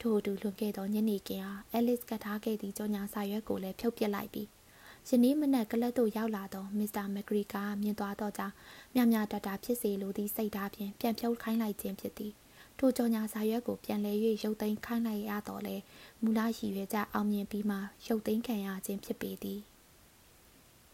ထို့အတူလွန်ခဲ့သောညနေခင်းအားအဲလစ်ကတ်ထားခဲ့သည့်ကြောညာစာရွက်ကိုလည်းဖြုတ်ပစ်လိုက်ပြီးယနေ့မနက်ကလပ်သို့ရောက်လာသောမစ္စတာမက်ဂရီကာမြင်သွားသောကြောင့်မြမြတတာဖြစ်စေလိုသည့်စိတ်ဓာတ်ဖြင့်ပြန်ဖြုတ်ခိုင်းလိုက်ခြင်းဖြစ်သည် ထိုကြောညာစာရွက်ကိုပြန်လဲ၍ရုပ်သိမ်းခိုင်းလိုက်ရတော့လဲမူလရည်ရွယ်ချက်အောင်မြင်ပြီးမှရုပ်သိမ်းခံရခြင်းဖြစ်ပေသည်